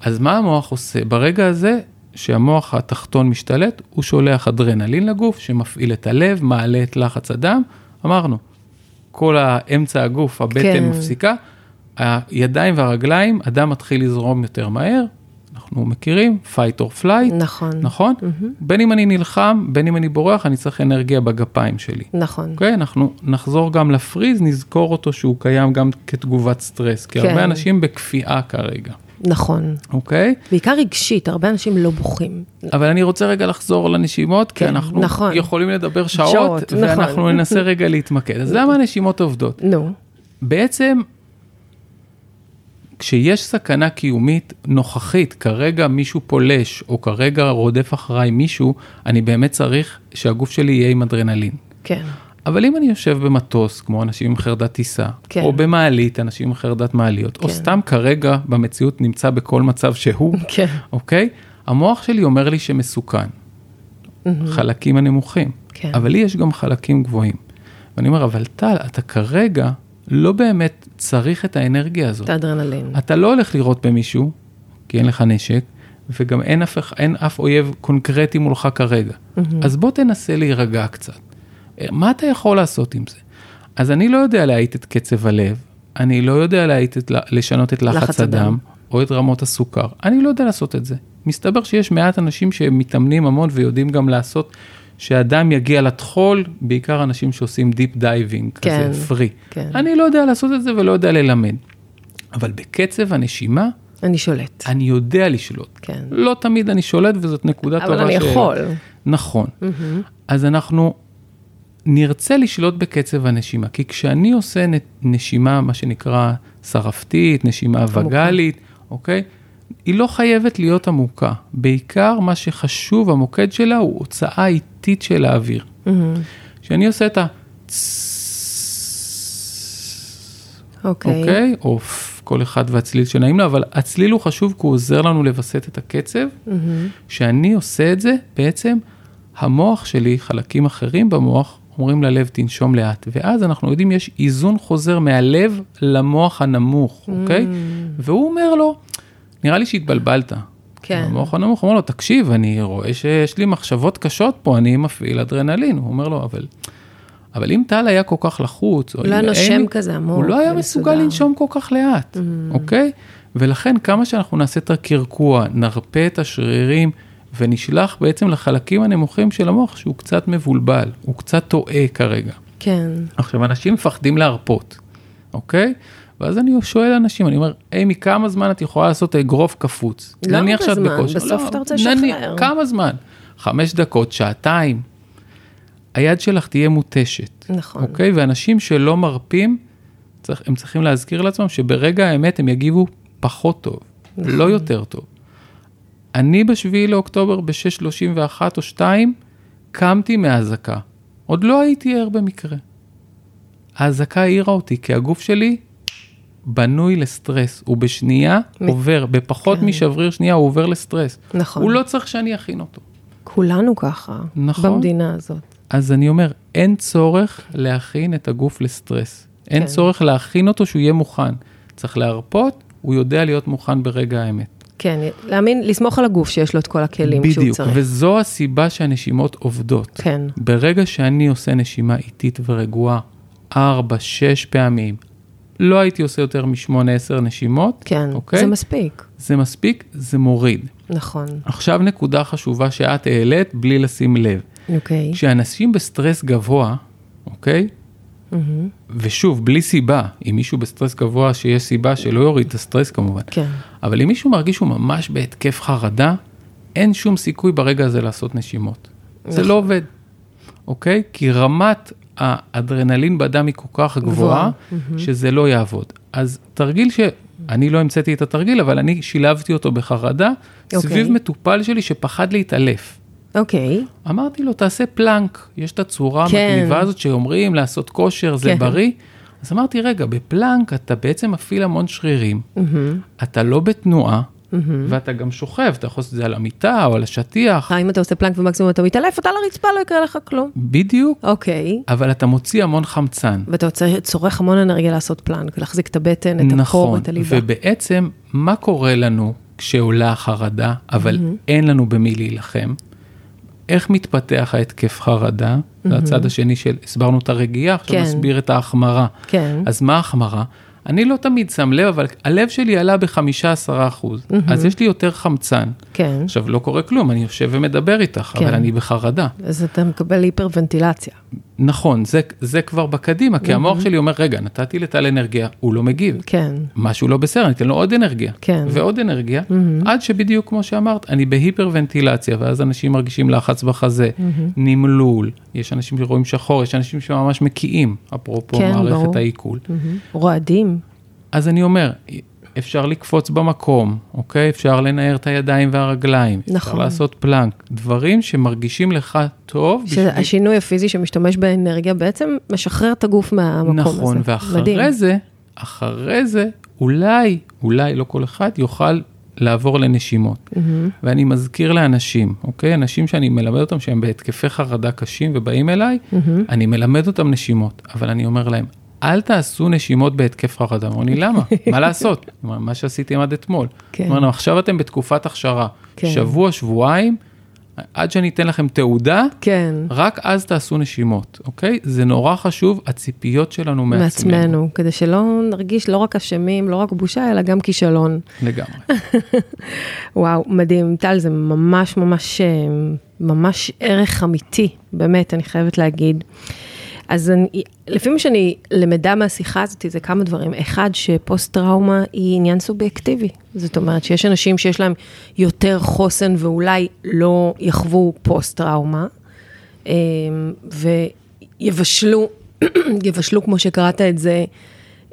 אז מה המוח עושה? ברגע הזה, שהמוח התחתון משתלט, הוא שולח אדרנלין לגוף, שמפעיל את הלב, מעלה את לחץ הדם. אמרנו, כל האמצע הגוף, הבטן כן. מפסיקה, הידיים והרגליים, הדם מתחיל לזרום יותר מהר, אנחנו מכירים, fight or flight, נכון. נכון? בין אם אני נלחם, בין אם אני בורח, אני צריך אנרגיה בגפיים שלי. נכון. אוקיי? אנחנו נחזור גם ל freeze, נזכור אותו שהוא קיים גם כתגובת סטרס, כי כן. הרבה אנשים בקפיאה כרגע, נכון. אוקיי? בעיקר רגשית, הרבה אנשים לא בוכים. אבל אני רוצה רגע לחזור לנשימות, כי כן, אנחנו נכון. יכולים לדבר שעות, שעות, ואנחנו נכון. ננסה רגע להתמקד. אז [laughs] למה הנשימות עובדות? נו, בעצם, כשיש סכנה קיומית נוכחית, כרגע מישהו פולש, או כרגע רודף אחריי מישהו, אני באמת צריך שהגוף שלי יהיה עם אדרנלין. כן. אבל אם אני יושב במטוס, כמו אנשים עם חרדת טיסה, כן. או במעלית, אנשים עם חרדת מעליות, או כן. סתם כרגע במציאות נמצא בכל מצב שהוא, [laughs] כן. אוקיי? המוח שלי אומר לי שמסוכן. חלקים הנמוכים. כן. אבל לי יש גם חלקים גבוהים. ואני אומר, אבל טל, אתה כרגע לא באמת צריך את האנרגיה הזאת. את האדרנלין. אתה לא הולך לירות במישהו, כי אין לך נשק, וגם אין אף, אין אף אויב קונקרטי מולך כרגע. אז בוא תנסה להירגע קצת. מה אתה יכול לעשות עם זה? אז אני לא יודע להאיט את קצב הלב, אני לא יודע להאיט את, לשנות את לחץ, לחץ הדם. הדם, או את רמות הסוכר. אני לא יודע לעשות את זה. מסתבר שיש מעט אנשים שמתאמנים המון ויודעים גם לעשות שהדם יגיע לטחול, בעיקר אנשים שעושים deep diving, כן, כזה free. כן. אני לא יודע לעשות את זה ולא יודע ללמד. אבל בקצב הנשימה, אני שולט. אני יודע לשלוט. כן. לא תמיד אני שולט וזאת נקודה טובה. אבל אני ש- יכול. נכון. אז אנחנו נרצה לשלוט בקצב הנשימה, כי כשאני עושה נשימה, מה שנקרא שרפתית, נשימה וגאלית, אוקיי? היא לא חייבת להיות עמוקה. בעיקר מה שחשוב, המוקד שלה הוא הוצאה איטית של האוויר. כשאני עושה את ה... אוקיי. אוקיי? או פ, כל אחד והצליל שנעים לו, אבל הצליל הוא חשוב כי הוא עוזר לנו לווסת את הקצב. כשאני עושה את זה, בעצם המוח שלי, חלקים אחרים במוח, אומרים ללב תנשום לאט, ואז אנחנו יודעים יש איזון חוזר מהלב למוח הנמוך, אוקיי? והוא אומר לו, נראה לי שהתבלבלת. כן. המוח הנמוך אומר לו, תקשיב, אני רואה שיש לי מחשבות קשות פה, אני מפעיל אדרנלין. הוא אומר לו, אבל, אבל אם טל היה כל כך לחוץ, הוא לא היה נושם אין- כזה עמוק הוא לא היה. מסוגל לנשום כל כך לאט, אוקיי? ולכן כמה שאנחנו נעשה את הקרקוע, נרפה את השרירים, ונשלח בעצם לחלקים הנמוכים של המוח, שהוא קצת מבולבל, הוא קצת טועה כרגע. כן. עכשיו, אנשים מפחדים להרפות, אוקיי? ואז אני שואל אנשים, אני אומר, אימי, כמה זמן את יכולה לעשות אגרוף קפוץ? לא נניח שאת בכושר. בסוף לא, אתה רוצה לשחרר. כמה זמן? חמש דקות, שעתיים. היד שלך תהיה מותשת, נכון. אוקיי? ואנשים שלא מרפים, צריך, הם צריכים להזכיר לעצמם שברגע האמת הם יגיבו פחות טוב, נכון. לא יותר טוב. אני בשביעי לאוקטובר ב-6.31 או 2, קמתי מהאזעקה. עוד לא הייתי ער במקרה. האזעקה העירה אותי, כי הגוף שלי בנוי לסטרס. הוא בשנייה מ- עובר, בפחות כן. משבריר שנייה הוא עובר לסטרס. נכון. הוא לא צריך שאני אכין אותו. כולנו ככה. נכון. במדינה הזאת. אז אני אומר, אין צורך להכין את הגוף לסטרס. אין כן. צורך להכין אותו שהוא יהיה מוכן. צריך להרפות, הוא יודע להיות מוכן ברגע האמת. כן, להאמין, לסמוך על הגוף שיש לו את כל הכלים בדיוק, צריך. וזו הסיבה שהנשימות עובדות. כן. ברגע שאני עושה נשימה איטית ורגועה, 4, 6 פעמים, לא הייתי עושה יותר משמונה, עשר נשימות, כן, אוקיי? זה מספיק. זה מספיק, זה מוריד. נכון. עכשיו נקודה חשובה שאת העלית בלי לשים לב. אוקיי. כשאנשים בסטרס גבוה, אוקיי? מהמם. ושוב, בלי סיבה, אם מישהו בסטרס גבוה, שיש סיבה שלא יוריד את הסטרס כמובן. כן. אבל אם מישהו מרגיש שהוא ממש בהתקף חרדה, אין שום סיכוי ברגע הזה לעשות נשימות. זה נכון. לא עובד, אוקיי? כי רמת האדרנלין בדם היא כל כך גבוהה, גבוהה, שזה לא יעבוד. אז תרגיל ש... אני לא המצאתי את התרגיל, אבל אני שילבתי אותו בחרדה, אוקיי. סביב מטופל שלי שפחד להתעלף. אוקיי. אמרתי לו, תעשה פלנק, יש את הצורה כן. המגניבה הזאת שאומרים לעשות כושר, זה כן. בריא. אז אמרתי, רגע, בפלנק אתה בעצם מפעיל המון שרירים, מהמם. אתה לא בתנועה, ואתה גם שוכב, אתה יכול לעשות את זה על המיטה או על השטיח, אה, אם אתה עושה פלנק ומקסימום אתה מתעלף, אתה על הרצפה, לא יקרה לך כלום. בדיוק, אוקיי. אבל אתה מוציא המון חמצן. ואתה צורך- המון אנרגיה לעשות פלנק, להחזיק את הבטן, את הקור, נכון, את הליבה. ובעצם, מה קורה לנו כשעולה החרדה, אבל mm-hmm. אין לנו במי להילחם. איך מתפתח ההתקף חרדה? Mm-hmm. זה הצד השני של, הסברנו את הרגיעה, עכשיו כן. נסביר את ההחמרה. כן. אז מה ההחמרה? אני לא תמיד שם לב, אבל הלב שלי עלה ב-15 אחוז, mm-hmm. אז יש לי יותר חמצן. כן. עכשיו, לא קורה כלום, אני יושב ומדבר איתך, כן. אבל אני בחרדה. אז אתה מקבל היפרוונטילציה. נכון, זה, זה כבר בקדימה, כי המוח שלי אומר, רגע, נתתי לטל אנרגיה, הוא לא מגיב. כן. משהו לא בסדר, אני אתן לו עוד אנרגיה. כן. ועוד אנרגיה, עד שבדיוק כמו שאמרת, אני בהיפרוונטילציה, ואז אנשים מרגישים לחץ בחזה, נמלול, יש אנשים שרואים שחור, יש אנשים שממש מקיאים, אפרופו כן, מערכת ברור. העיכול. רועדים. אז אני אומר, אפשר לקפוץ במקום, אוקיי? אפשר לנער את הידיים והרגליים. אפשר נכון. לעשות פלנק. דברים שמרגישים לך טוב. בשביל- שהשינוי הפיזי שמשתמש באנרגיה בעצם משחרר את הגוף מהמקום הזה. נכון, ואחרי מדהים. זה, אחרי זה, אולי, אולי לא כל אחד יוכל לעבור לנשימות. ואני מזכיר לאנשים, אוקיי? אנשים שאני מלמד אותם שהם בהתקפי חרדה קשים ובאים אליי, אני מלמד אותם נשימות, אבל אני אומר להם, אל תעשו נשימות בהתקף חרדה. אמרו לי, למה? מה לעשות? [laughs] מה שעשיתם עד אתמול. כן. אמרנו, עכשיו אתם בתקופת הכשרה. כן. שבוע, שבועיים, עד שאני אתן לכם תעודה, כן. רק אז תעשו נשימות, אוקיי? זה נורא חשוב, הציפיות שלנו מעצמנו. מעצמנו, כדי שלא נרגיש לא רק אשמים, לא רק בושה, אלא גם כישלון. לגמרי. [laughs] וואו, מדהים. טל, זה ממש ממש, אה, ממש ערך אמיתי, באמת, אני חייבת להגיד. אז אני, לפי מה שאני למדה מהשיחה הזאת, זה כמה דברים. אחד, שפוסט-טראומה היא עניין סובייקטיבי. זאת אומרת שיש אנשים שיש להם יותר חוסן ואולי לא יחוו פוסט-טראומה, אה, ויבשלו, [clears throat] יבשלו, כמו שקראת את זה,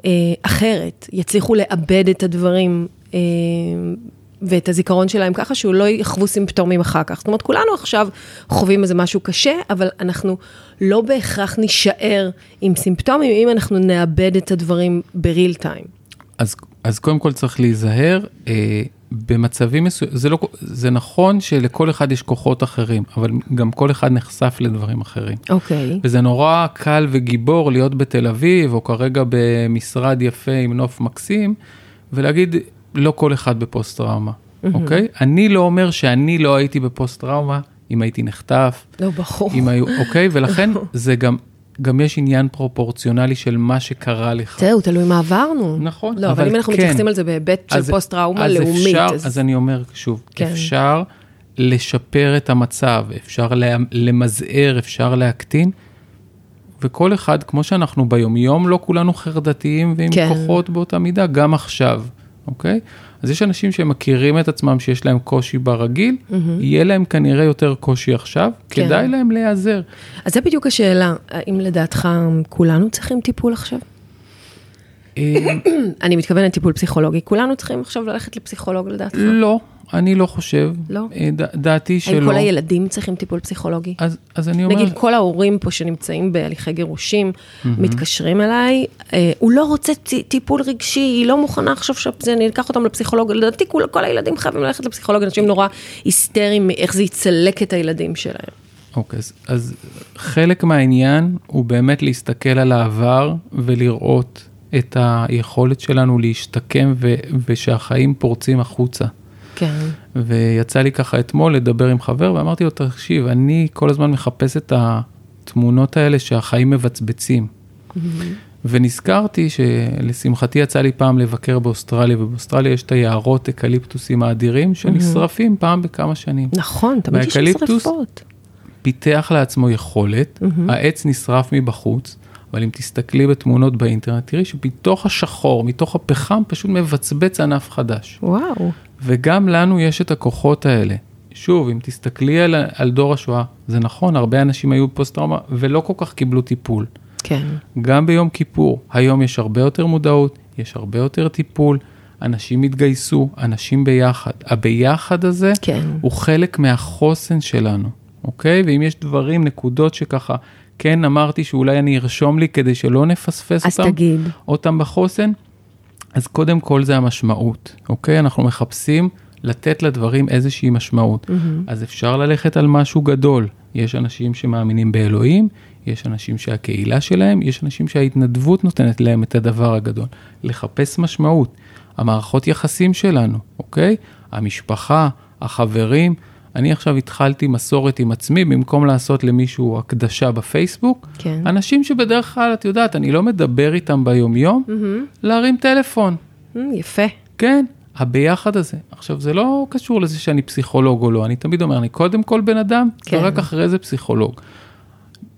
אה, אחרת, יצליחו לאבד את הדברים אה, ואת הזיכרון שלהם ככה שהוא לא יחוו סימפטומים אחר כך. זאת אומרת, כולנו עכשיו חווים איזה משהו קשה, אבל אנחנו לא בהכרח נישאר עם סימפטומים אם אנחנו נאבד את הדברים בריל טיים. אז, אז קודם כל צריך להיזהר, אה, במצבים מסוימים, זה, לא, זה נכון שלכל אחד יש כוחות אחרים, אבל גם כל אחד נחשף לדברים אחרים. אוקיי. וזה נורא קל וגיבור להיות בתל אביב, או כרגע במשרד יפה עם נוף מקסים, ולהגיד, לא כל אחד בפוסט טראומה, אוקיי? אני לא אומר שאני לא הייתי בפוסט טראומה, אם הייתי נחטף, לא, ברור. אם היו, אוקיי? ולכן זה גם, גם יש עניין פרופורציונלי של מה שקרה לך. זהו, תלוי מה עברנו. נכון, לא, אבל אבל אם אנחנו כן. מתייחסים על זה בהיבט של פוסט-טראומה לאומית, אפשר, אז... אז אני אומר שוב, כן. אפשר לשפר את המצב, אפשר למזער, אפשר להקטין, וכל אחד, כמו שאנחנו ביומיום, לא כולנו חרדתיים ועם כן. כוחות באותה מידה, גם עכשיו, אוקיי? אז יש אנשים שמכירים את עצמם שיש להם קושי ברגיל, יהיה להם כנראה יותר קושי עכשיו, כן. כדאי להם להיעזר. אז זה בדיוק השאלה, האם לדעתך כולנו צריכים טיפול עכשיו? אה, [coughs] אני מתכוונת טיפול פסיכולוגי, כולנו צריכים עכשיו ללכת לפסיכולוג לדעתך? לא, אני לא חושב. לא? אה, דעתי שלא. האם כל הילדים צריכים טיפול פסיכולוגי? אז, אז אני אומר... נגיד כל ההורים פה שנמצאים בהליכי גירושים, מתקשרים אליי, אה, הוא לא רוצה טיפול רגשי, היא לא מוכנה עכשיו שאני אקח אותם לפסיכולוג, לדעתי כל, כל הילדים חייבים ללכת לפסיכולוג, אנשים נורא היסטריים מאיך זה יצלק את הילדים שלהם. אוקיי, אז, אז חלק מהעניין הוא באמת להסתכל על העבר ולראות את היכולת שלנו להשתקם ו, ושהחיים פורצים החוצה. כן, ויצא לי ככה אתמול לדבר עם חבר ואמרתי לו, תקשיב, אני כל הזמן מחפש את התמונות האלה שהחיים מבצבצים. ונזכרתי שלשמחתי יצא לי פעם לבקר באוסטרליה, ובאוסטרליה יש את היערות אקליפטוסים האדירים שנשרפים פעם בכמה שנים. נכון, תמיד יש שרפות. פיתח לעצמו יכולת, העץ נשרף מבחוץ, אבל אם תסתכלי בתמונות באינטרנט, תראי שמתוך השחור, מתוך הפחם, פשוט מבצבץ ענף חדש. וואו, וגם לנו יש את הכוחות האלה. שוב, אם תסתכלי על, על דור השואה, זה נכון, הרבה אנשים היו בפוסט-טראומה ולא כל כך קיבלו טיפול. כן, גם ביום כיפור, היום יש הרבה יותר מודעות, יש הרבה יותר טיפול, אנשים התגייסו, אנשים ביחד. הביחד הזה כן. הוא חלק מהחוסן שלנו, אוקיי? ואם יש דברים, נקודות שככה, כן אמרתי שאולי אני ארשום לי כדי שלא נפספס אז אותם, תגיד. אותם בחוסן, אז קודם כל זה המשמעות, אוקיי? אנחנו מחפשים לתת לדברים איזושהי משמעות. אז אפשר ללכת על משהו גדול. יש אנשים שמאמינים באלוהים, יש אנשים שהקהילה שלהם, יש אנשים שההתנדבות נותנת להם את הדבר הגדול. לחפש משמעות. המערכות יחסים שלנו, אוקיי? המשפחה, החברים. אני עכשיו התחלתי מסורת עם עצמי, במקום לעשות למישהו הקדשה בפייסבוק. כן. אנשים שבדרך כלל, את יודעת, אני לא מדבר איתם ביומיום, Mm-hmm. להרים טלפון. Mm, יפה. כן, הביחד הזה. עכשיו, זה לא קשור לזה שאני פסיכולוג או לא, אני תמיד אומר, אני קודם כל בן אדם, כן. ורק אחרי זה פסיכולוג.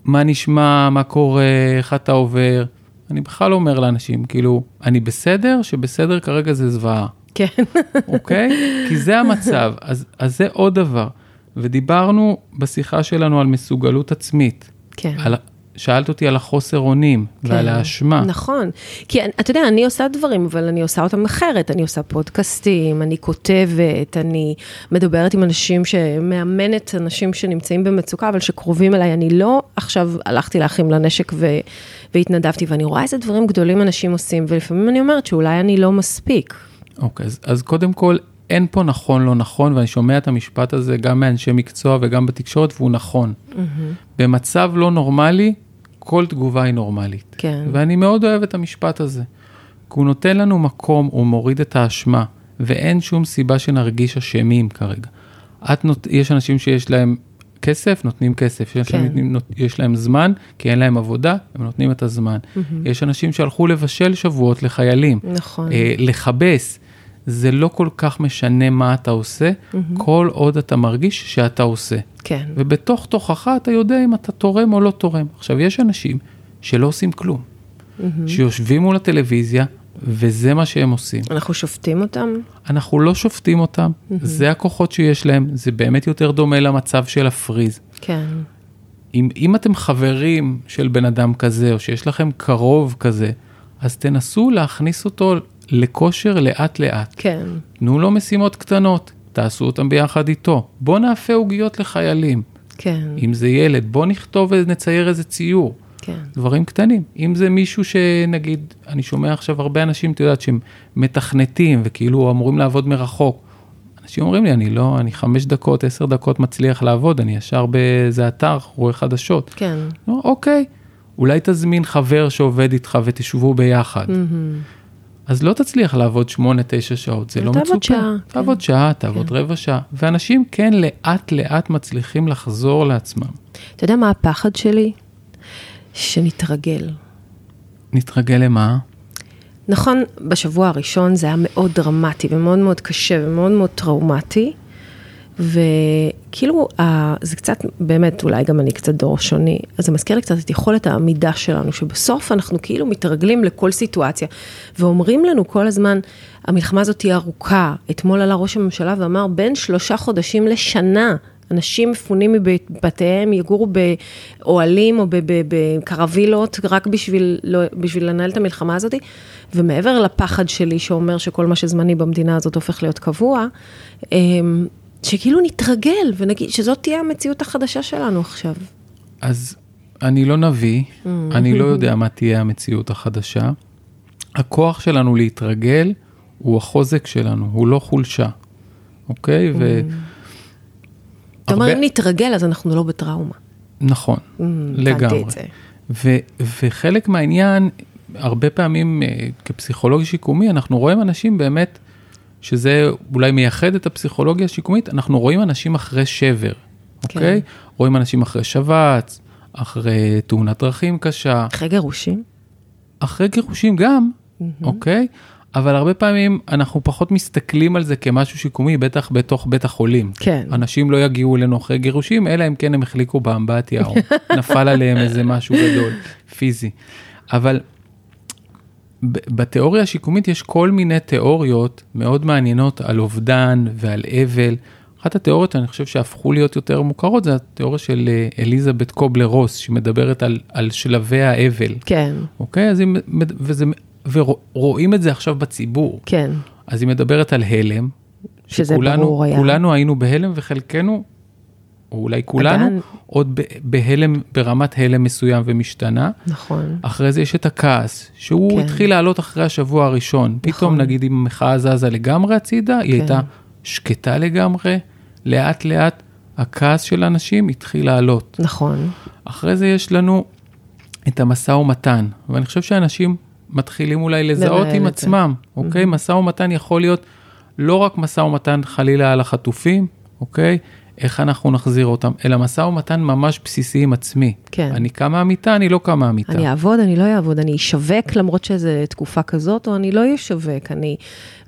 מה נשמע, מה קורה, איך אתה עובר. אני בכלל לא אומר לאנשים, כאילו, אני בסדר, שבסדר כרגע זה זוועה, כן. אוקיי? כי זה המצב, אז, אז זה עוד דבר. ודיברנו בשיחה שלנו על מסוגלות עצמית. כן. על, שאלת אותי על החוסר אונים ועל האשמה. נכון. כי אתה יודע, אני עושה דברים, אבל אני עושה אותם אחרת. אני עושה פודקאסטים, אני כותבת, אני מדברת עם אנשים שמאמנת אנשים שנמצאים במצוקה, אבל שקרובים אליי. אני לא עכשיו הלכתי לאחים לנשק ו... והתנדבתי, ואני רואה איזה דברים גדולים אנשים עושים, ולפעמים אני אומרת שאולי אני לא מספיק. אוקיי, אז, אז קודם כל, אין פה נכון, לא נכון, ואני שומע את המשפט הזה גם מאנשי מקצוע וגם בתקשורת, והוא נכון. Mm-hmm. במצב לא נורמלי, כל תגובה היא נורמלית. כן. ואני מאוד אוהב את המשפט הזה. כי הוא נותן לנו מקום, הוא מוריד את האשמה, ואין שום סיבה שנרגיש אשמים כרגע. את נות... יש אנשים שיש להם כסף, נותנים כסף. יש, כן. אנשים. יש להם זמן, כי אין להם עבודה, הם נותנים את הזמן. יש אנשים שהלכו לבשל שבועות לחיילים. נכון. אה, לכבס. זה לא כל כך משנה מה אתה עושה, כל עוד אתה מרגיש שאתה עושה. כן. ובתוך תוכך אתה יודע אם אתה תורם או לא תורם. עכשיו, יש אנשים שלא עושים כלום, שיושבים מול הטלוויזיה, וזה מה שהם עושים. אנחנו שופטים אותם? אנחנו לא שופטים אותם, זה הכוחות שיש להם, זה באמת יותר דומה למצב של הפריז. כן. אם, אם אתם חברים של בן אדם כזה, או שיש לכם קרוב כזה, אז תנסו להכניס אותו לכושר לאט-לאט. כן. תנו לו משימות קטנות, תעשו אותם ביחד איתו. בואו נאפה עוגיות לחיילים. כן. אם זה ילד, בואו נכתוב ונצייר איזה ציור. כן. דברים קטנים. אם זה מישהו שנגיד, אני שומע עכשיו הרבה אנשים, את יודעת, שהם מתכנתים וכאילו אמורים לעבוד מרחוק. אנשים אומרים לי, אני לא, אני חמש דקות, עשר דקות מצליח לעבוד, אני ישר באיזה אתר, רואה חדשות. כן. לא, אוקיי, אולי תזמין חבר שעובד איתך ותשבו ביחד. אז לא תצליח לעבוד שמונה, תשע שעות, זה לא תעבוד מצופה. שעה, כן. תעבוד שעה, תעבוד רבע שעה. ואנשים כן לאט לאט מצליחים לחזור לעצמם. אתה יודע מה הפחד שלי? שנתרגל. נתרגל למה? נכון, בשבוע הראשון זה היה מאוד דרמטי ומאוד מאוד קשה ומאוד מאוד טראומטי, וכאילו, זה קצת, באמת, אולי גם אני קצת דור שוני, אז זה מזכיר לי קצת את יכולת העמידה שלנו, שבסוף אנחנו כאילו מתרגלים לכל סיטואציה, ואומרים לנו כל הזמן, המלחמה הזאת תהיה ארוכה. אתמול עלה ראש הממשלה ואמר, בין שלושה חודשים לשנה. אנשים מפונים מבתיהם, יגורו באוהלים או בקרווילות רק בשביל, לא, בשביל לנהל את המלחמה הזאת. ומעבר לפחד שלי שאומר שכל מה שזמני במדינה הזאת הופך להיות קבוע, אמ, שכאילו נתרגל ונגיד שזאת תהיה המציאות החדשה שלנו עכשיו. אז אני לא נביא, אני לא יודע מה תהיה המציאות החדשה. הכוח שלנו להתרגל הוא החוזק שלנו, הוא לא חולשה, אוקיי? ו... אתה אומר, אם נתרגל אז אנחנו לא בטראומה. נכון, הבנתי לגמרי. ו- וחלק מהעניין, הרבה פעמים אה, כפסיכולוג שיקומי, אנחנו רואים אנשים באמת, שזה אולי מייחד את הפסיכולוגיה השיקומית, אנחנו רואים אנשים אחרי שבר, כן. אוקיי? רואים אנשים אחרי שבץ, אחרי תאונת דרכים קשה, אחרי גירושים? אחרי גירושים גם, אוקיי? אבל הרבה פעמים אנחנו פחות מסתכלים על זה כמשהו שיקומי, בטח בתוך בית החולים. כן. אנשים לא יגיעו אלינו אחרי גירושים, אלא אם כן הם החליקו באמבטיה, או [laughs] נפל עליהם איזה משהו גדול, פיזי. אבל בתיאוריה השיקומית יש כל מיני תיאוריות מאוד מעניינות על אובדן ועל אבל. אחת התיאוריות שאני חושב שהפכו להיות יותר מוכרות זה התיאוריה של אה, אליזבת קובלר רוס, שמדברת על, על שלבי האבל. כן, אוקיי? אז היא, וזה, ורואים את זה עכשיו בציבור. כן. אז היא מדברת על הלם. שזה שכולנו, ברור היה. כולנו היינו בהלם וחלקנו, או אולי כולנו, עדיין. עוד בהלם, ברמת הלם מסוים ומשתנה. נכון. אחרי זה יש את הכעס, שהוא כן. התחיל לעלות אחרי השבוע הראשון. פתאום נגיד אם המחאה זזה לגמרי הצידה, היא כן. הייתה שקטה לגמרי, לאט לאט הכעס של אנשים התחיל לעלות. נכון. אחרי זה יש לנו את המשא ומתן, ואני חושב שאנשים מתחילים אולי לזהות עם את זה. עצמם, אוקיי? משא ומתן יכול להיות לא רק משא ומתן חלילה על החטופים, אוקיי? איך אנחנו נחזיר אותם, אלא משא ומתן ממש בסיסי עם עצמי. כן. אני קם מהמיטה, אני לא קם מהמיטה. אני אעבוד, אני לא אעבוד, אני אשווק למרות שזו תקופה כזאת, או אני לא אשווק, אני,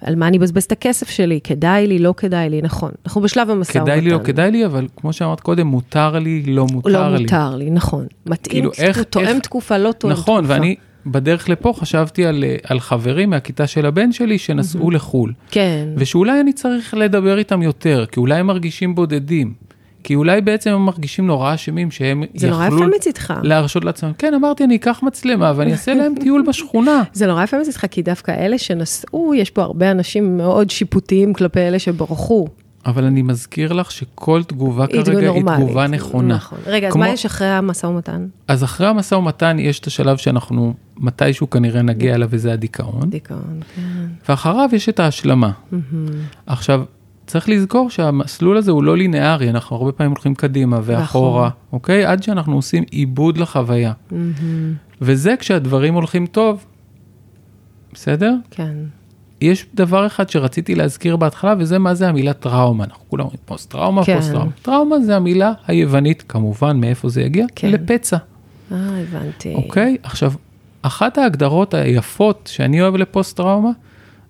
על מה אני אבזבז את הכסף שלי, כדאי לי, לא כדאי לי, נכון. אנחנו בשלב המשא ומתן. כדאי לי, לא כדאי לי, אבל כמו שאמרת קודם, מותר לי, לא מותר לא לי. מותר לי, נכון. מתאים, כאילו, איך- תואם איך- תקופה, לא תואם נכון, תקופה. ואני בדרך לפה חשבתי על, אה, על חברים מהכיתה של הבן שלי שנסעו לחו"ל, כן, ושאולי אני צריך לדבר איתם יותר, כי אולי הם מרגישים בודדים, כי אולי בעצם הם מרגישים נורא אשמים שהם זה נורא יכלו יפה מצידך. להרשות לעצמם. כן, אמרתי, אני אקח מצלמה ואני אעשה להם [laughs] טיול בשכונה. זה נורא יפה מצידך, כי דווקא אלה שנסעו, יש פה הרבה אנשים מאוד שיפוטיים כלפי אלה שברחו. אבל אני מזכיר לך שכל תגובה היא כרגע היא נורמלית. תגובה נכונה. נכון. רגע, אז כמו- מה יש אחרי המשא ומתן? אז אחרי המשא ומתן יש את השלב שאנחנו מתישהו כנראה נגיע אליו, וזה הדיכאון. דיכאון, כן. ואחריו יש את ההשלמה. עכשיו, צריך לזכור שהמסלול הזה הוא לא לינארי, אנחנו הרבה פעמים הולכים קדימה ואחורה, נכון. אוקיי? עד שאנחנו עושים עיבוד לחוויה. וזה כשהדברים הולכים טוב, בסדר? כן. יש דבר אחד שרציתי להזכיר בהתחלה, וזה מה זה המילה טראומה. אנחנו כולם אומרים פוסט טראומה, כן. פוסט טראומה. טראומה זה המילה היוונית, כמובן, מאיפה זה יגיע? כן. לפצע. אה, הבנתי. אוקיי? עכשיו, אחת ההגדרות היפות שאני אוהב לפוסט טראומה,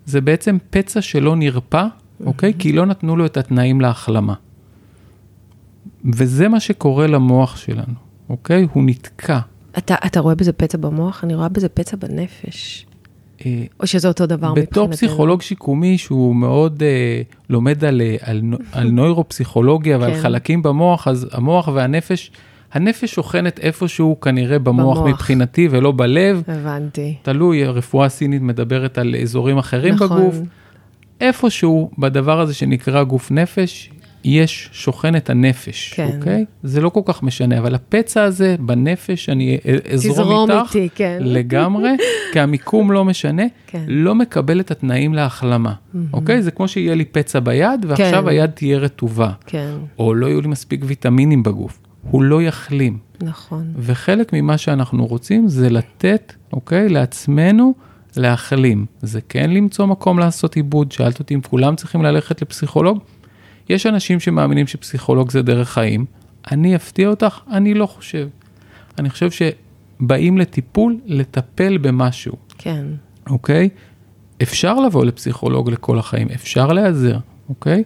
זה בעצם פצע שלא נרפא, אוקיי? כי לא נתנו לו את התנאים להחלמה. וזה מה שקורה למוח שלנו, אוקיי? הוא נתקע. אתה, אתה רואה בזה פצע במוח? אני רואה בזה פצע בנפש. אה, או שזה אותו דבר מבחינתנו? בתור פסיכולוג שיקומי שהוא מאוד אה, לומד על, אה, על, [laughs] על נוירופסיכולוגיה ועל כן. חלקים במוח, אז המוח והנפש, הנפש שוכנת איפשהו כנראה במוח, במוח. מבחינתי ולא בלב. הבנתי. תלוי, הרפואה הסינית מדברת על אזורים אחרים נכון. בגוף. איפשהו בדבר הזה שנקרא גוף נפש, יש שוכנת הנפש, כן. אוקיי? זה לא כל כך משנה, אבל הפצע הזה בנפש, אני אזרום איתך איתי, כן. לגמרי, [laughs] כי המיקום לא משנה, כן. לא מקבל את התנאים להחלמה, אוקיי? זה כמו שיהיה לי פצע ביד, ועכשיו כן. היד תהיה רטובה, כן, או לא יהיו לי מספיק ויטמינים בגוף, הוא לא יחלים. נכון. וחלק ממה שאנחנו רוצים זה לתת, אוקיי, לעצמנו להחלים. זה כן למצוא מקום לעשות עיבוד. שאלת אותי אם כולם צריכים ללכת לפסיכולוג? יש אנשים שמאמינים שפסיכולוג זה דרך חיים. אני אפתיע אותך? אני לא חושב. אני חושב שבאים לטיפול, לטפל במשהו, כן, אוקיי? אפשר לבוא לפסיכולוג לכל החיים, אפשר להיעזר, אוקיי?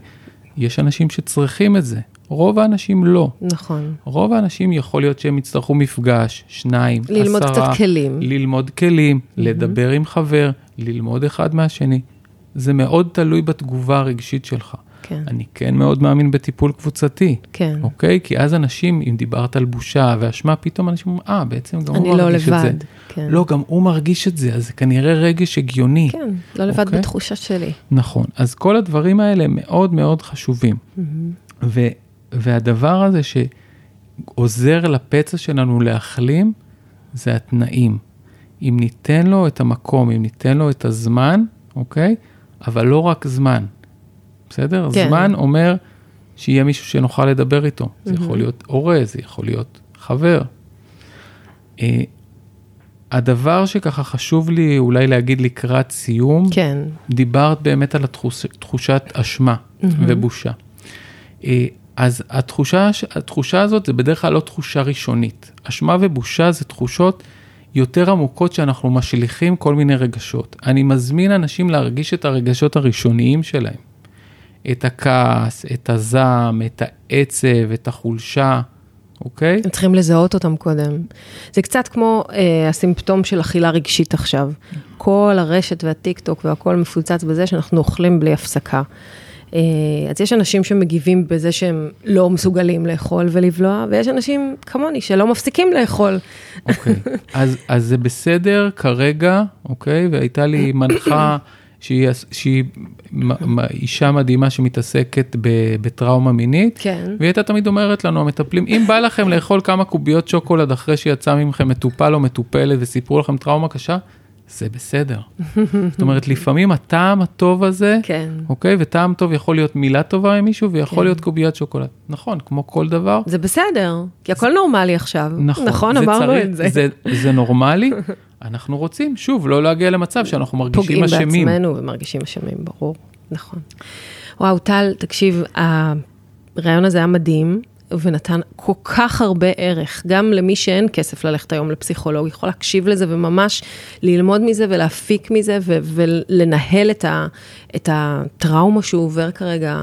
יש אנשים שצריכים את זה, רוב האנשים לא. נכון. רוב האנשים יכול להיות שהם יצטרכו מפגש, שניים, ללמוד עשרה, קצת כלים. ללמוד כלים, לדבר עם חבר, ללמוד אחד מהשני. זה מאוד תלוי בתגובה הרגשית שלך. כן, אני כן מאוד מאמין בטיפול קבוצתי, כן. אוקיי? כי אז אנשים, אם דיברת על בושה ואשמה, פתאום אנשים אומרים, אה, בעצם גם הוא לא מרגיש את זה. לבד. כן. לא, גם הוא מרגיש את זה, אז זה כנראה רגש הגיוני. כן, לא לבד אוקיי. בתחושה שלי. נכון, אז כל הדברים האלה מאוד מאוד חשובים. ו, והדבר הזה שעוזר לפצע שלנו להחלים, זה התנאים. אם ניתן לו את המקום, אם ניתן לו את הזמן, אוקיי? אבל לא רק זמן, בסדר? כן. זמן אומר שיהיה מישהו שנוכל לדבר איתו. זה יכול להיות הורה, זה יכול להיות חבר. אה, הדבר שככה חשוב לי אולי להגיד לקראת סיום, כן, דיברת באמת על התחוש, תחושת אשמה ובושה. אה, אז התחושה, התחושה הזאת זה בדרך כלל לא תחושה ראשונית. אשמה ובושה זה תחושות יותר עמוקות שאנחנו משליכים כל מיני רגשות. אני מזמין אנשים להרגיש את הרגשות הראשוניים שלהם. את הכעס, את הזעם, את העצב, את החולשה, אוקיי? הם צריכים לזהות אותם קודם. זה קצת כמו אה, הסימפטום של אכילה רגשית עכשיו. כל הרשת והטיק טוק והכל מפוצץ בזה שאנחנו אוכלים בלי הפסקה. אה, אז יש אנשים שמגיבים בזה שהם לא מסוגלים לאכול ולבלוע, ויש אנשים כמוני שלא מפסיקים לאכול. אוקיי, אז, אז זה בסדר כרגע, אוקיי? והייתה לי מנחה [coughs] שהיא, שהיא אישה מדהימה שמתעסקת בטראומה מינית, כן. והיא הייתה תמיד אומרת לנו, המטפלים, אם בא לכם לאכול כמה קוביות שוקולד אחרי שיצא מכם מטופל או מטופלת וסיפרו לכם טראומה קשה, זה בסדר. [laughs] זאת אומרת, לפעמים הטעם הטוב הזה, כן. אוקיי? וטעם טוב יכול להיות מילה טובה ממישהו, ויכול כן. להיות קוביית שוקולד. נכון, כמו כל דבר. זה בסדר, כי הכל נורמלי עכשיו. נכון, נכון, זה אמרנו צריך- את זה. זה. זה נורמלי, [laughs] אנחנו רוצים, שוב, לא להגיע למצב שאנחנו מרגישים אשמים. פוגעים בעצמנו ומרגישים אשמים, ברור, נכון. וואו, טל, תקשיב, הרעיון הזה היה מדהים. ונתן כל כך הרבה ערך, גם למי שאין כסף ללכת היום לפסיכולוג, יכול להקשיב לזה וממש ללמוד מזה ולהפיק מזה ו- ולנהל את, ה- את הטראומה שהוא עובר כרגע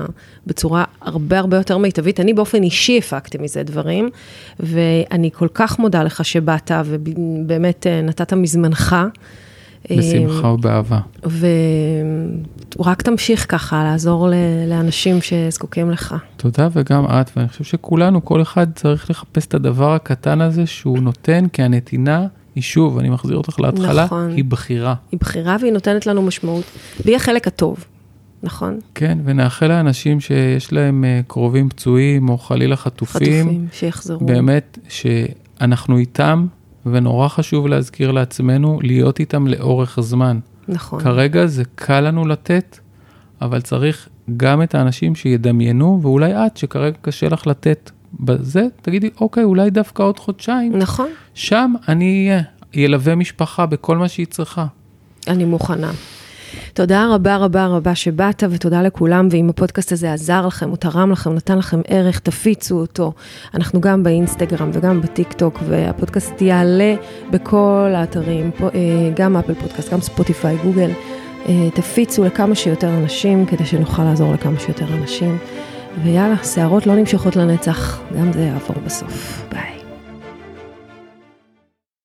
בצורה הרבה הרבה יותר מיטבית. אני באופן אישי הפקתי מזה דברים, ואני כל כך מודה לך שבאת ובאמת אה, נתת מזמנך. בשמחה ובאהבה. ורק תמשיך ככה לעזור לאנשים שזקוקים לך. תודה, וגם את, ואני חושב שכולנו, כל אחד צריך לחפש את הדבר הקטן הזה שהוא נותן, כי הנתינה היא שוב, אני מחזיר אותך להתחלה, נכון. היא בחירה. היא בחירה והיא נותנת לנו משמעות, והיא החלק הטוב. נכון. כן, ונאחל לאנשים שיש להם אה, קרובים פצועים, או חלילה חטופים. חטופים, שיחזרו. באמת, שאנחנו איתם, ונורא חשוב להזכיר לעצמנו להיות איתם לאורך זמן. נכון. כרגע זה קל לנו לתת, אבל צריך גם את האנשים שידמיינו, ואולי את, שכרגע קשה לך לתת בזה, תגידי, אוקיי, אולי דווקא עוד חודשיים. נכון. שם אני אהיה, ילווה משפחה בכל מה שהיא צריכה. אני מוכנה. תודה רבה רבה רבה שבאת, ותודה לכולם, ואם הפודקאסט הזה עזר לכם, הוא תרם לכם, נתן לכם ערך, תפיצו אותו. אנחנו גם באינסטגרם וגם בטיק טוק, והפודקאסט יעלה בכל האתרים, אה, גם Apple Podcast, גם Spotify, Google. אה, תפיצו לכמה שיותר אנשים, כדי שנוכל לעזור לכמה שיותר אנשים. ויאללה, סערות לא נמשכות לנצח, גם זה יעבור בסוף. ביי.